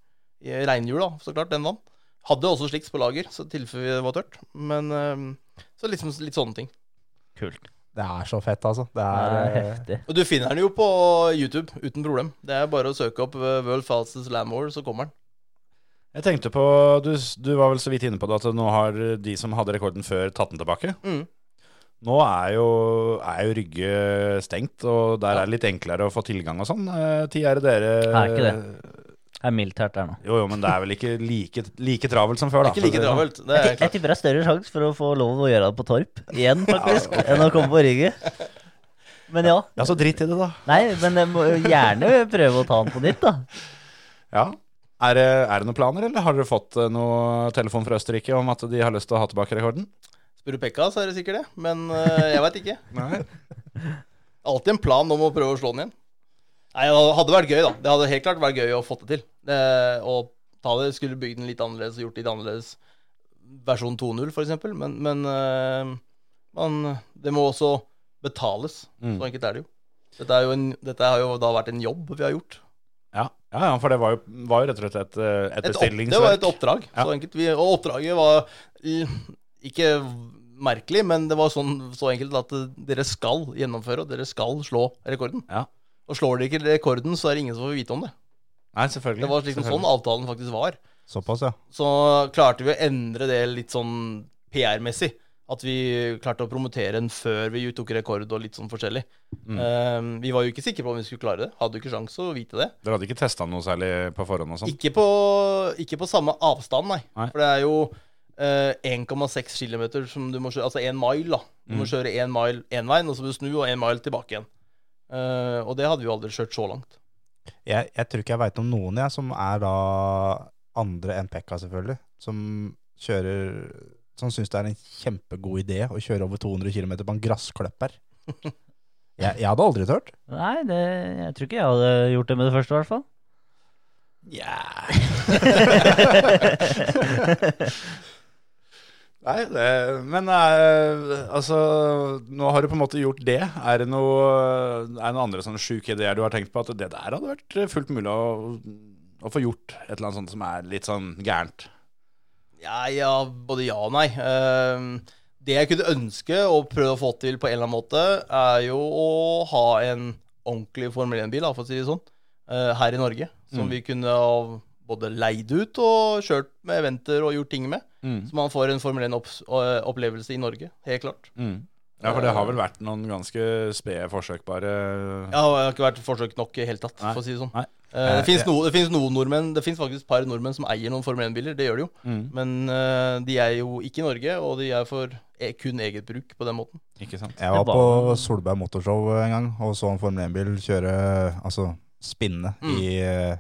I Regnhjul, da, så klart. Den vann. Hadde også sliks på lager, så i tilfelle det var tørt. Men eh, så liksom litt sånne ting. Kult. Det er så fett, altså. Det Det er, er eh, heftig. Og du finner den jo på YouTube uten problem. Det er bare å søke opp eh, World Fastest Land War, så kommer den. Jeg tenkte på, du, du var vel så vidt inne på det, at nå har de som hadde rekorden før, tatt den tilbake. Mm. Nå er jo, er jo Rygge stengt, og der er det litt enklere å få tilgang og sånn. Eh, Tid er det dere Er ikke det. Det er mildt her der nå. Jo, jo, men det er vel ikke like, like travelt som før, da. Ikke like sånn. travelt. Det er Jeg klart. tipper det er større sjanse for å få lov å gjøre det på Torp igjen, faktisk, enn å komme på Rygge. Men ja. Ja, så dritt i det, da. Nei, men jeg må gjerne prøve å ta den på nytt, da. Ja. Er det, er det noen planer, eller har dere fått eh, noe telefon fra Østerrike om at de har lyst til å ha tilbake rekorden? Spør du Pekka, så er det sikkert det. Men eh, jeg veit ikke. Nei. Alltid en plan om å prøve å slå den igjen. Nei, Det hadde vært gøy, da. Det hadde helt klart vært gøy å få det til. Eh, å ta det, Skulle bygd den litt annerledes, og gjort litt annerledes. Versjon 2.0, for eksempel. Men, men eh, man, det må også betales. Mm. Så enkelt er det jo. Dette, er jo en, dette har jo da vært en jobb vi har gjort. Ja. ja, ja, for det var jo, var jo rett og slett et, et et Et opp, bestillingsverk. det var et oppdrag. Ja. Så enkelt. Vi, og oppdraget var ikke merkelig, men det var sånn, så enkelt at eh, dere skal gjennomføre, og dere skal slå rekorden. Ja. Og slår de ikke rekorden, så er det ingen som får vite om det. Nei, selvfølgelig. Det var liksom sånn avtalen faktisk var. såpass, ja. Så klarte vi å endre det litt sånn PR-messig. At vi klarte å promotere den før vi tok rekord og litt sånn forskjellig. Mm. Um, vi var jo ikke sikre på om vi skulle klare det. Hadde jo ikke sjans å vite det. Dere hadde ikke testa noe særlig på forhånd og sånn? Ikke på, ikke på samme avstand, nei. Nei. For det er jo uh, 1,6 km som du må kjøre Altså én mile, da. Du må Mm. kjøre én mile én veien, og så må du snu, og én mile tilbake igjen. Eh, og det hadde vi jo aldri kjørt så langt. Jeg, jeg tror ikke jeg veit om noen jeg, som er da andre enn Pekka, selvfølgelig. Som kjører Som syns det er en kjempegod idé å kjøre over 200 km på en gressklipper. Jeg, jeg hadde aldri turt. Nei, det, jeg tror ikke jeg hadde gjort det med det første, i hvert fall. Nei, det, men eh, altså Nå har du på en måte gjort det. Er det noe, noen andre sånne sjuke ideer du har tenkt på at det der hadde vært fullt mulig å, å få gjort? Et eller annet sånt som er litt sånn gærent? Ja, ja, både ja og nei. Eh, det jeg kunne ønske og prøve å få til på en eller annen måte, er jo å ha en ordentlig Formel 1-bil, for å si det sånn, eh, her i Norge. Som Mm. vi kunne ha både leid ut og kjørt med eventer og gjort ting med. Mm. Så man får en Formel 1-opplevelse i Norge, helt klart. Mm. Ja, for det har vel vært noen ganske spede forsøk, bare Ja, det har ikke vært forsøk nok i hele tatt, Nei. for å si det sånn. Nei. Eh, det fins noe, finnes noen nordmenn Det finnes faktisk et par nordmenn som eier noen Formel 1-biler, det gjør de jo. Mm. Men eh, de er jo ikke i Norge, og de er for e kun eget bruk på den måten. Ikke sant? Jeg var på Solberg Motorshow en gang og så en Formel 1-bil kjøre, altså spinne, Mm. i eh,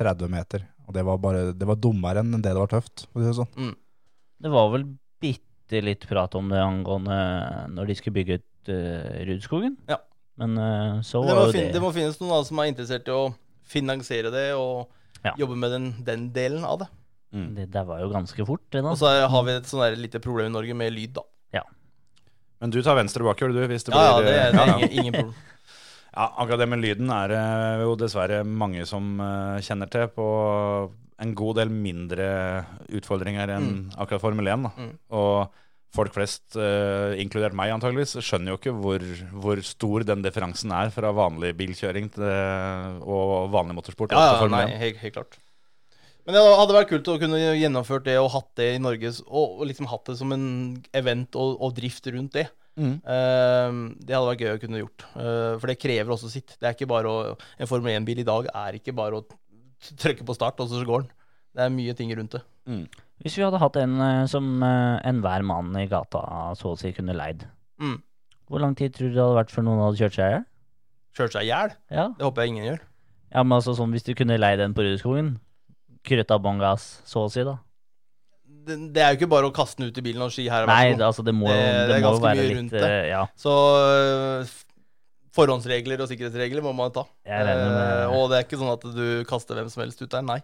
30 meter. Og det var bare, det var dummere enn det det var tøft. For å si det sånn. Det var vel bitte litt prat om det angående når de skulle bygge ut uh, Rudskogen. Ja. Men uh, så Det var jo det det må finnes noen da, som er interessert i å finansiere det og Ja. jobbe med den, den delen av det. Det daua var jo ganske fort, det da. Og så har vi et sånn lite problem i Norge med lyd, da. Men du tar venstre bakhjul, du, hvis det Ja, ja, det, er- eh, det er ja. ingen, ingen problem. Ja, akkurat det med lyden er det jo dessverre mange som eh, kjenner til på en god del mindre utfordringer enn akkurat Formel 1. Da. Mm. Og folk flest, uh, inkludert meg antageligvis, skjønner jo ikke hvor, hvor stor den differansen er fra vanlig bilkjøring til, og vanlig motorsport. Ja, ja, nei, helt, helt klart. Men det hadde vært kult å kunne gjennomført det og hatt det i Norge, og, og liksom hatt det som en event og, og drift rundt det. Mm. Uh, det hadde vært gøy å kunne gjort. uh, for det krever også sitt. Det er ikke bare å, En Formel 1-bil i dag er ikke bare å t- trykke på start, og så går den. Det er mye ting rundt det. Hvis vi hadde hatt en eh, som uh, enhver mann i gata så å si kunne leid, Mm. hvor lang tid tror du det hadde vært før noen hadde kjørt seg i hjel? Kjørt seg i hjel? Ja. Det håper jeg ingen gjør. ja, men altså sånn hvis du kunne leid en på Rudskogen, krøtta bånn gass, så å si, da. Det, det er jo ikke bare å kaste den ut i bilen og ski her. Nei, det, altså det må, Det- det, det må være litt rundt det. eh, Ja. Så forhåndsregler og sikkerhetsregler må man ta. Jeg med- Eh, og det er ikke sånn at du kaster hvem som helst ut der. Nei.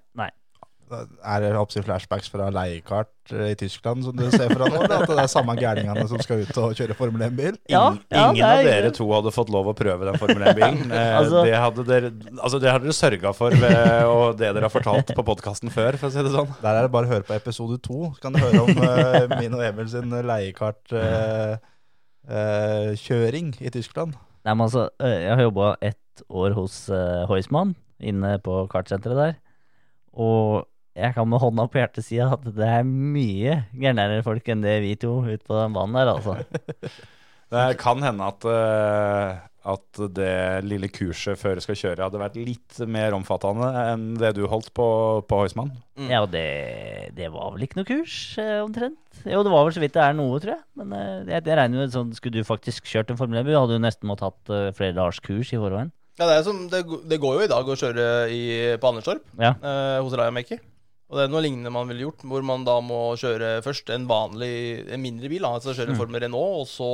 Er det oppsi flashbacks fra leiekart eh, i Tyskland som du ser fra nå? At det er samme gærningene som skal ut og kjøre Formel 1-bil? Ja, Ingen, ja, ingen er- av dere to hadde fått lov å prøve den Formel 1-bilen. Eh, Altså- det, hadde dere, altså dere sørga for ved og det dere har fortalt på podkasten før, for å si det sånn. Der er det bare å høre på episode to. Så kan du høre om uh, min og Emil sin leiekartkjøring uh, kjøring i Tyskland. Nei, men altså, jeg har jobba ett år hos uh, Heusmann inne på kartsenteret der. Og jeg kan med hånda på hjertet si at det er mye gærnere folk enn det vi to ute på den banen der, altså. Det kan hende at, eh, at det lille kurset før du skal kjøre, hadde vært litt mer omfattende enn det du holdt på, på Heusmann. Mm. Ja, det, det var vel ikke noe kurs, eh, omtrent. Jo, det var vel så vidt det er noe, tror jeg. Men eh, jeg, jeg regner jo sånn, skulle du faktisk kjørt en Formel 1-bu, hadde du nesten måttet hatt eh, flere dagers kurs i forveien. Ja, det, er som, det, det går jo i dag å kjøre i, på Anderstorp Ja. eh, hos Rayamaker. Og det er noe lignende man ville gjort, hvor man da må kjøre først en vanlig, en mindre bil. Altså kjøre Mm. Formel Renault, og så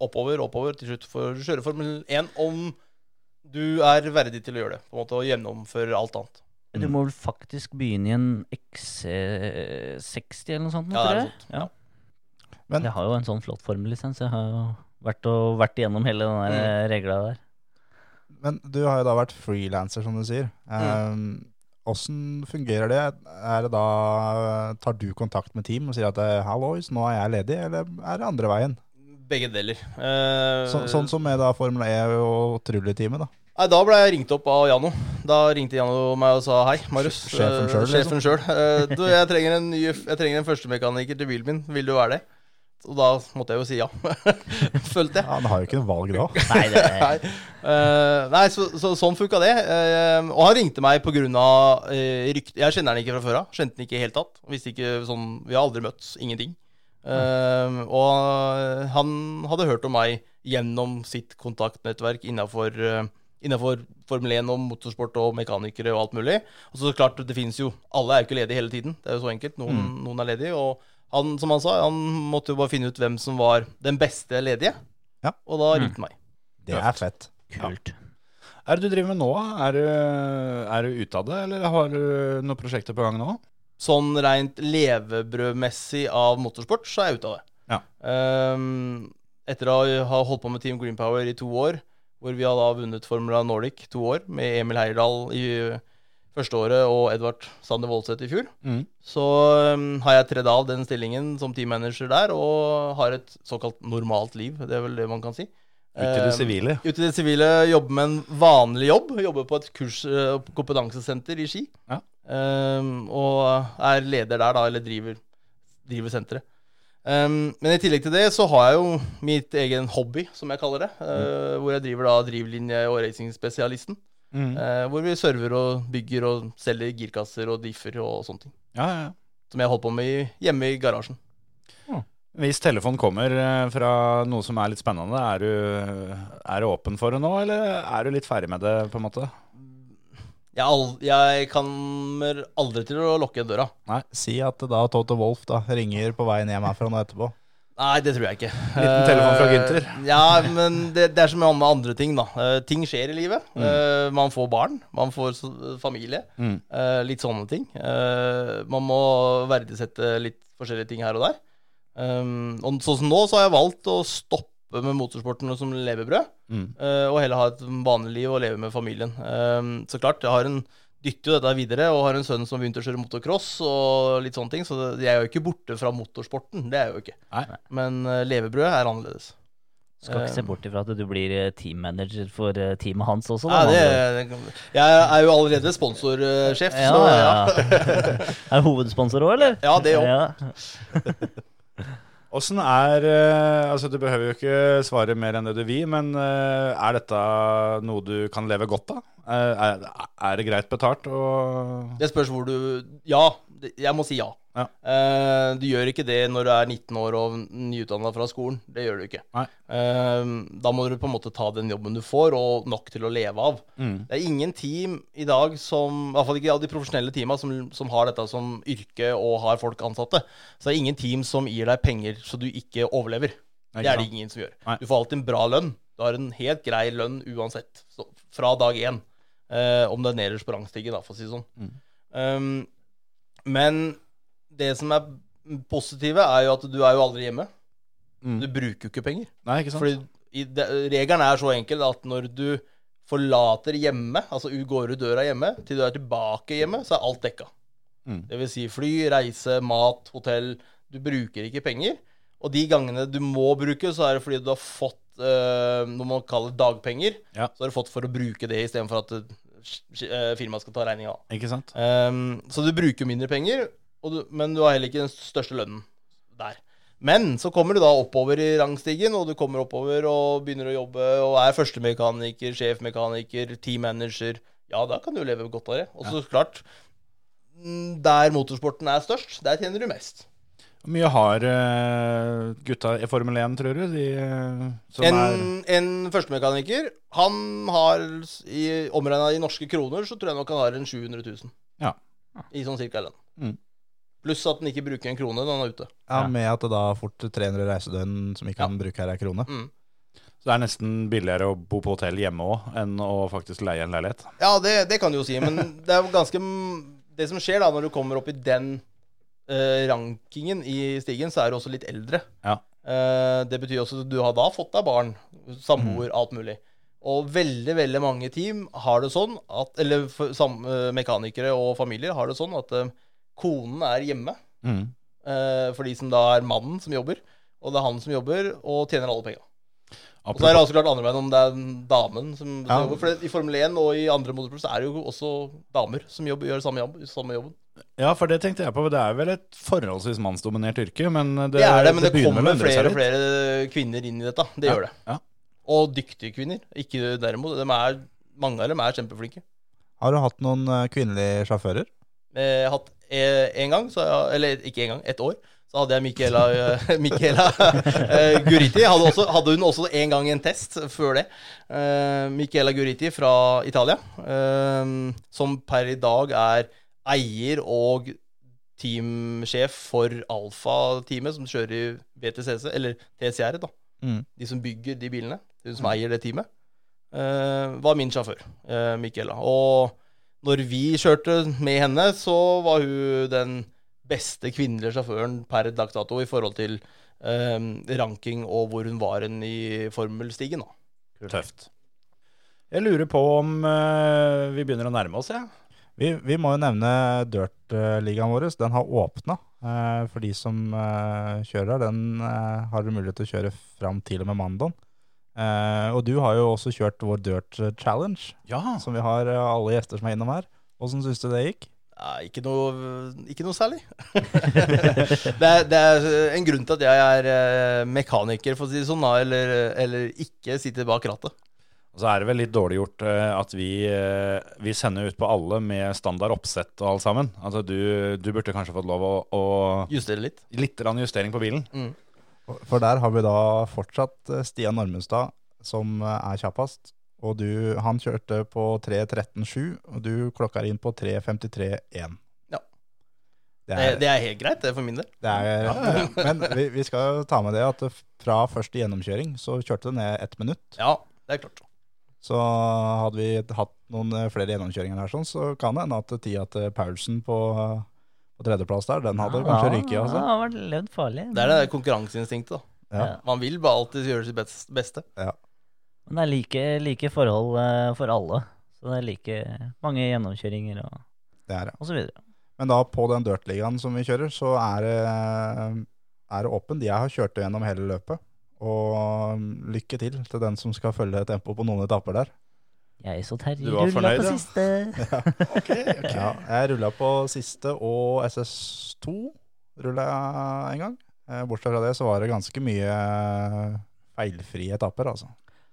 oppover, oppover, til slutt for å kjøre Formel 1 om du er verdig til å gjøre det. På en måte, Og gjennomføre alt annet. Du må vel faktisk begynne i en XC60 eller noe sånt? Ja, det er noe sånt, ja. Men- Jeg har jo en sånn flott formellisens. Jeg har jo vært, og, vært igjennom hele den Mm. eh, regla der. Men du har jo da vært frilanser, som du sier. Um, Åssen fungerer det? Er det da Tar du kontakt med team og sier at eh, 'hallois, nå er jeg ledig', eller er det andre veien? Begge deler. Eh, Så, sånn som med da Formel E og trylleteamet, da. Nei, Da ble jeg ringt opp av Jano. Da ringte Jano meg og sa hei, Marius. Sjefen sjøl. selv, liksom. Sjefen sjøl. Eh, du, jeg trenger en ny Jeg trenger en førstemekaniker til bilen min. Vil du være det? Og da måtte jeg jo si ja. Følte jeg. Ja, Han har jo ikke noe valg da. Nei, det Nei, Uh, nei så, så, sånn funka det. Uh, og han ringte meg pga. Uh, rykte Jeg kjenner han ikke fra før av. Kjente han ikke i det hele tatt. Visste ikke sånn Vi har aldri møtt Ingenting. Eh, og han hadde hørt om meg gjennom sitt kontaktnettverk innafor Innenfor Formel 1 og motorsport og mekanikere og alt mulig. Og så klart, det finnes jo Alle er jo ikke ledige hele tiden. Det er jo så enkelt. Noen, noen er ledige. Og han, som han sa, han måtte jo bare finne ut hvem som var den beste ledige. Ja. Og da ringte han meg. Det er fett. kult. Er det du driver med nå? Er du, er du ute av det, eller har du noen prosjekter på gang nå? Sånn rent levebrødmessig av motorsport, så er jeg ute av det. Ja. Um, etter å ha holdt på med Team Green Power i to år, hvor vi har da vunnet Formula Nordic to år, med Emil Heierdal i første året og Edvard Sander Voldseth i fjor, Mm. så um, har jeg tredd av den stillingen som teammanager der, og har et såkalt normalt liv. Det er vel det man kan si. Ut i det sivile? sivile? Ut i det sivile, jobbe med en vanlig jobb. Jobbe på et kurs, og kompetansesenter i Ski. Ja. Ehm, og er leder der, da, eller driver, driver senteret. Um, men i tillegg til det så har jeg jo mitt egen hobby, som jeg kaller det. eh, Hvor jeg driver da drivlinje- og racingspesialisten. Mm. Uh, hvor vi server og bygger og selger girkasser og differ og sånne ting. Ja, ja, ja. Som jeg holder på med hjemme i garasjen. Hvis telefonen kommer eh, fra noe som er litt spennende, er du, er du åpen for det nå, eller er du litt ferdig med det, på en måte? Jeg, al jeg kommer aldri til å lukke døra. Si at da Toto Wolff da ringer på veien hjem herfra nå etterpå. Nei, det tror jeg ikke. Liten telefon fra Eh, Günther. Ja, men det, det er som med andre ting, da. Eh, ting skjer i livet. Mm. Eh, man får barn, man får så, familie. Mm. Eh, litt sånne ting. Eh, man må verdisette litt forskjellige ting her og der. Um, og sånn som nå, så har jeg valgt å stoppe med motorsporten som levebrød. Mm. eh, og heller ha et vanlig liv og leve med familien. Um, så klart, jeg har en dytter jo dette videre, og har en sønn som begynte å kjøre motocross og litt sånne ting, så jeg er jo ikke borte fra motorsporten. Det er jeg jo ikke. Nei. Men uh, levebrød er annerledes. Skal ikke se Eh, bort ifra at du blir eh, teammanager for eh, teamet hans også. Ja, Da, det, ord. det jeg er jo allerede sponsorsjef, ja, så ja. ja. Er hovedsponsor òg, eller? Ja, det òg. Åssen er eh, Altså, du behøver jo ikke svare mer enn det du vil, men eh, er dette noe du kan leve godt av? Eh, er, er det greit betalt og Det spørs hvor du Ja, jeg må si ja. Ja. Uh, du gjør ikke det når du er 19 år og nyutdanna fra skolen. Det gjør du ikke. Eh, da må du på en måte ta den jobben du får, og nok til å leve av. Mm. Det er ingen team i dag som I hvert fall ikke av de profesjonelle teama som, som har dette som yrke og har folk ansatte. Så det er ingen team som gir deg penger så du ikke overlever. Nei, Det er det ingen som gjør. Nei. Du får alltid en bra lønn. Du har en helt grei lønn uansett. Så, fra dag én. Uh, om det er nederst på rangstigen, da, for å si det sånn. Mm. Um, men det som er positive, er jo at du er jo aldri hjemme. Mm. Du bruker jo ikke penger. Nei, ikke sant? Fordi i regelen er så enkel at når du forlater hjemme, altså går ut døra hjemme, til du er tilbake hjemme, så er alt dekka. Mm. Det vil si fly, reise, mat, hotell. Du bruker ikke penger. Og de gangene du må bruke, så er det fordi du har fått øh, noe man kaller dagpenger. Ja. Så har du fått for å bruke det istedenfor at firmaet skal ta regninga. Um, så du bruker mindre penger, du, men du har heller ikke den største lønnen der. Men så kommer du da oppover i rangstigen, og du kommer oppover og begynner å jobbe og er førstemekaniker, sjefmekaniker, teammanager. Ja, da kan du leve godt av det. Og så klart, mm, der motorsporten er størst, der tjener du mest. Hvor mye har eh, gutta i Formel 1, tror du? De, eh, som En, er en førstemekaniker, han har i omregna i norske kroner, så tror jeg nok han har en 700 000. Ja. I sånn cirka lønn. Mm. Pluss at han ikke bruker en krone når han er ute. Ja, Ja. Med at det da fort 300 reisedøgn som ikke kan bruke her er krone. Mm. Så det er nesten billigere å bo på hotell hjemme òg, enn å faktisk leie en leilighet. Ja, det, det kan du jo si, men det er jo ganske Det som skjer da når du kommer opp i den eh, rankingen i stigen, så er du også litt eldre. Ja. Eh, det betyr også at du har da fått deg barn, samboer, alt mulig. Og veldig, veldig mange team har det sånn at Eller eh, mekanikere og familier har det sånn at eh, konen er hjemme. Mm. eh, for de som da er mannen som jobber. Og det er han som jobber og tjener alle penga. Og så er det også klart andre veien om det er damen som, som Ja. jobber. For i Formel 1 og i andre motorprosjekter er det jo også damer som jobber, gjør samme, jobb, samme jobben. Ja, for det tenkte jeg på. Det er vel et forholdsvis mannsdominert yrke, men det, Det, er det, men det, det kommer flere og flere kvinner inn i dette. Det Ja, gjør det. ja. Og dyktige kvinner. Ikke derimot. De er, mange av dem er kjempeflinke. Har du hatt noen eh, kvinnelige sjåfører? Jeg har hatt eh, en gang, så jeg, eller ikke en gang, ett år, så hadde jeg Michaela, eh, Michaela eh, Guriti. Hadde, også, hadde hun også en gang en test før det. Eh, Michaela Guriti fra Italia, eh, som per i dag er eier og teamsjef for Alfa-teamet som kjører i VTCC, eller TCR, da. Mm. De som bygger de bilene. De som eier det teamet. Uh, var min sjåfør, uh, Michaela. Og når vi kjørte med henne, så var hun den beste kvinnelige sjåføren per dags dato i forhold til eh, ranking og hvor hun var hen i formelstigen. da. Tøft. Jeg lurer på om vi begynner å nærme oss, jeg. Vi, vi må jo nevne Dirt-ligaen vår. Den har åpna. Eh, for de som eh, kjører, den eh, har mulighet til å kjøre fram til og med mandag. Eh, og du har jo også kjørt vår Dirt Challenge, Ja. som vi har alle gjester som er innom her. Åssen syns du det gikk? Ja, ikke noe, ikke noe særlig. det, er, det er en grunn til at jeg er mekaniker, for å si det sånn, eller, eller ikke sitter bak rattet. Og så er det vel litt dårlig gjort eh, at vi, eh, vi sender ut på alle med standard oppsett og alt sammen. Altså du, du burde kanskje fått lov å, å Justere litt. Litt justering på bilen. Mm. For- der har vi da fortsatt eh, Stian Normundstad som er kjappest. Og du, han kjørte på 3.13,7, og du klokka inn på 3.53,1. Ja. Det er, det er helt greit, det, for min del. det er, Men vi, vi skal ta med det at fra første gjennomkjøring så kjørte det ned ett minutt. Ja, det er klart. Så hadde vi hatt noen eh, flere gjennomkjøringer her, sånn, så kan det hende at tida til Paulsen på, på tredjeplass der, den hadde kanskje ryket. Ja, Altså. det har vært levd farlig. Det er det konkurranseinstinktet, da. Ja. Man vil bare alltid gjøre sitt beste. beste. Men det er like, like forhold eh, for alle. Så det er like mange gjennomkjøringer og, Det er det. og så videre. Men da på den dirtligaen som vi kjører, så er det, er det åpent. Jeg har kjørt gjennom hele løpet. Og lykke til til den som skal følge tempo på noen etapper der. Jeg så Terje Du var rulla på ja? siste. Ja, jeg rulla på siste og SS2 rulla jeg en gang. Eh, Bortsett fra det så var det ganske mye feilfrie etapper, altså.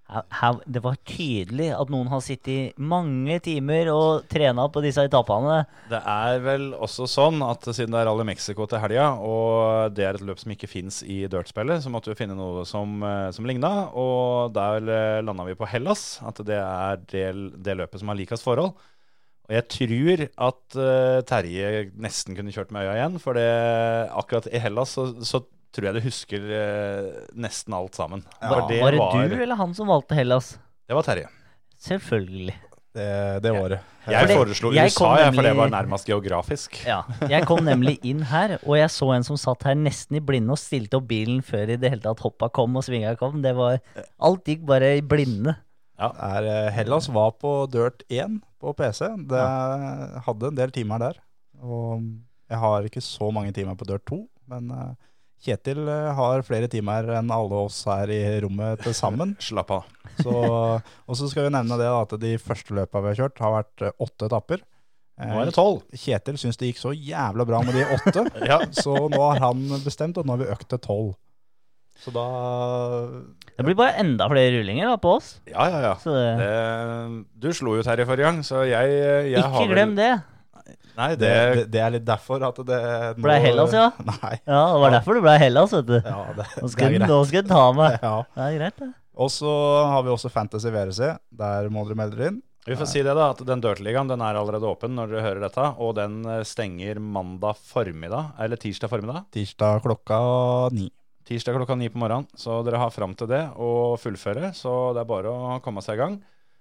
Her, det var tydelig at noen har sittet mange timer og trena på disse etappene. Det er vel også sånn at siden det er Rally Mexico til helga, og det er et løp som ikke fins i dirtspillet, så måtte vi finne noe som, eh, som ligna. Og der eh, landa vi på Hellas, at det er det, det løpet som har likest forhold. Og jeg tror at uh, Terje nesten kunne kjørt med øya igjen, for det, akkurat i Hellas så, så tror jeg du husker eh, nesten alt sammen. Ja. var, var det du eller han som valgte Hellas? Det var Terje. Selvfølgelig. Det, det var det. Jeg Fordi foreslo jeg USA, jeg, for det var nærmest geografisk. Ja. Jeg kom nemlig inn her, og jeg så en som satt her nesten i blinde og stilte opp bilen før i det hele tatt hoppa kom og svinga kom. Det var Alt gikk bare i blinde. Er, eh, Hellas var på Dirt 1 på PC. Det hadde en del timer der. Og jeg har ikke så mange timer på Dirt 2, men eh, Kjetil eh, har flere timer enn alle oss her i rommet til sammen. Slapp av. Og så skal vi nevne det da, at de første løpene vi har kjørt, har vært eh, åtte etapper. Eh, Nå er det tolv. Kjetil syns det gikk så jævla bra med de åtte, Ja. så nå har han bestemt at nå har vi økt til tolv. Så da Det blir bare enda flere rullinger da på oss. Ja, ja, ja. Så det, Det, du slo jo Terje forrige gang, så jeg, jeg ikke har vel- glem det. Nei, det, det, det, er litt derfor at det nå- Ble Hellas, ja? Nei. Ja, det var derfor det ble Hellas, vet du. Ja, det, Nå det skal, er greit. nå skal jeg ta meg. Ja. Det er greit, det. Og så har vi også Fantasy VRC. Der må dere melde dere inn. vi får si det, da, at den Dirtligaen den er allerede åpen når dere hører dette. Og den eh, stenger mandag formiddag, eller tirsdag formiddag. Tirsdag klokka ni. Tirsdag klokka ni på morgenen. Så dere har fram til det å fullføre. Så det er bare å komme seg i gang.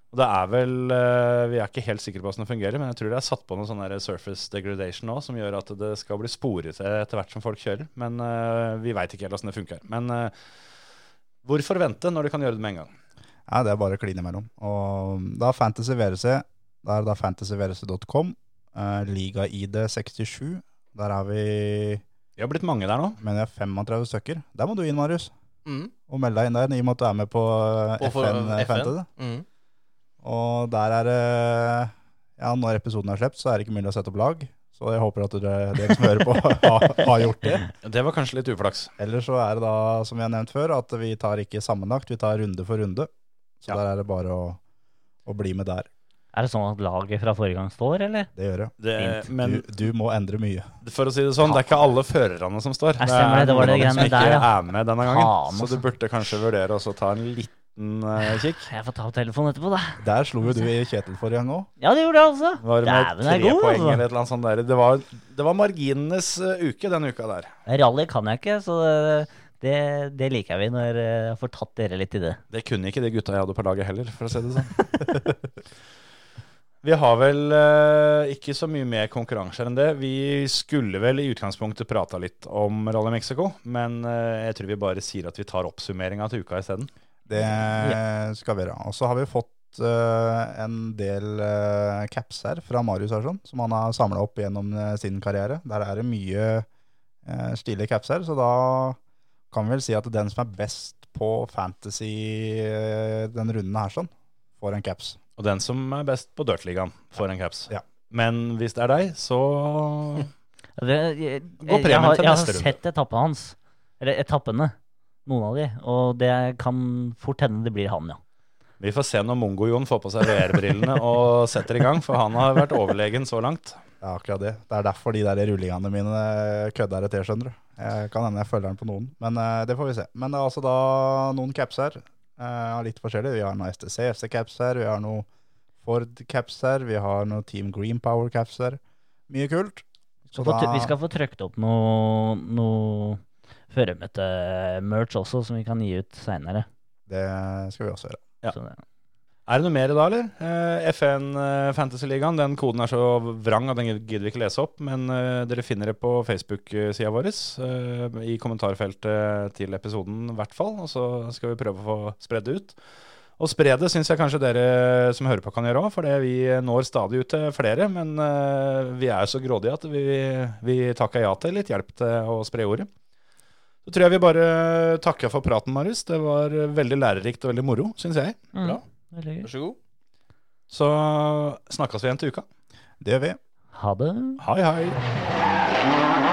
Og det er vel eh, Vi er ikke helt sikre på hvordan det fungerer, men jeg tror det er satt på noe sånn surface degradation nå, som gjør at det skal bli sporete etter hvert som folk kjører. Men eh, vi veit ikke helt åssen det funker. Men eh, hvorfor vente når du kan gjøre det med en gang? Ja, det er bare å kline imellom. Og da Fantasy VRC, da er det da fantasyvrc.com. Liga-ID 67. Der er vi Vi har blitt mange der nå. Men vi er 35 stykker. Der må du inn, Marius. Mm. Og melde deg inn der, i og med at du er med på eh, FN, FN. Fantasy. Mm. Og der er det Ja, når episoden er sluppet, så er det ikke mulig å sette opp lag. Så jeg håper at dere, dere som hører på, har, har gjort det. Det var kanskje litt uflaks. Eller så er det da, som vi har nevnt før, at vi tar ikke sammenlagt, vi tar runde for runde. Så Ja. der er det bare å, å bli med der. Er det sånn at laget fra forrige gang står, eller? Det gjør det. Det, men Du, du må endre mye. for å si det sånn, det er ikke alle førerne som står. Jeg stemmer det, det var det greiene der, ja. er med denne gangen. Så altså. du burde kanskje vurdere å ta en liten uh, kikk. Jeg får ta opp telefonen etterpå, da. Der slo jo du i Kjetil forrige gang òg. Ja, det gjorde jeg altså. Var det med Dæven, tre er god, poeng altså. eller et eller annet sånt der. Det var, det var marginenes uh, uke denne uka der. Rally kan jeg ikke, så det, det liker vi når jeg får tatt dere litt i det. Det kunne ikke de gutta jeg hadde på laget heller, for å si det sånn. Vi har vel eh, ikke så mye mer konkurranser enn det. Vi skulle vel i utgangspunktet prata litt om Rally Mexico, men eh, jeg tror vi bare sier at vi tar oppsummeringa til uka isteden. Det skal vi gjøre. Og så har vi fått uh, en del uh, caps her fra Marius her, sånn, som han har samla opp gjennom eh, sin karriere. Der er det mye uh, stilige caps her, så da kan vi vel si at den som er best på fantasy den runden her, sånn, får en caps. Og den som er best på Dirtligaen, får en caps. Ja. Men hvis det er deg, så Det, jeg, jeg, Gå jeg, premien har, til jeg har sett etappene hans. Eller etappene. Noen av de. Og det kan fort hende det blir han, ja. Vi får se når Mongo-Jon får på seg VR-brillene og setter i gang, for han har vært overlegen så langt. Ja, akkurat det. Det er derfor de der rullingene mine kødder det til, skjønner du. Jeg kan hende jeg følger den på noen, men uh, det får vi se. Men det er altså da noen caps her, Uh, litt forskjellig. Vi har noen STCFC-caps her, vi har noen Ford-caps her, vi har noen Team Green Power-caps her. Mye kult. Da- vi skal få trykt opp noe, noe føremøte-merch også, som vi kan gi ut seinere. Det skal vi også gjøre. Ja. Så ja. Er det noe mer i dag, eller? Eh, FN eh, Fantasyligaen, den koden er så vrang at den gidder vi ikke lese opp. Men eh, dere finner det på Facebook-sida vår, eh, i kommentarfeltet til episoden i hvert fall. Og så skal vi prøve å få spredd det ut. Og spre det syns jeg kanskje dere som hører på kan gjøre òg, for vi når stadig ut til flere. Men eh, vi er så grådige at vi, vi takker ja til litt hjelp til å spre ordet. Så tror jeg vi bare takker for praten, Marius. Det var veldig lærerikt og veldig moro, syns jeg. Mm. Bra. Veldig gøy. Vær så god. Så snakkes vi igjen til uka. Det gjør vi. Ha det. Hei, hei.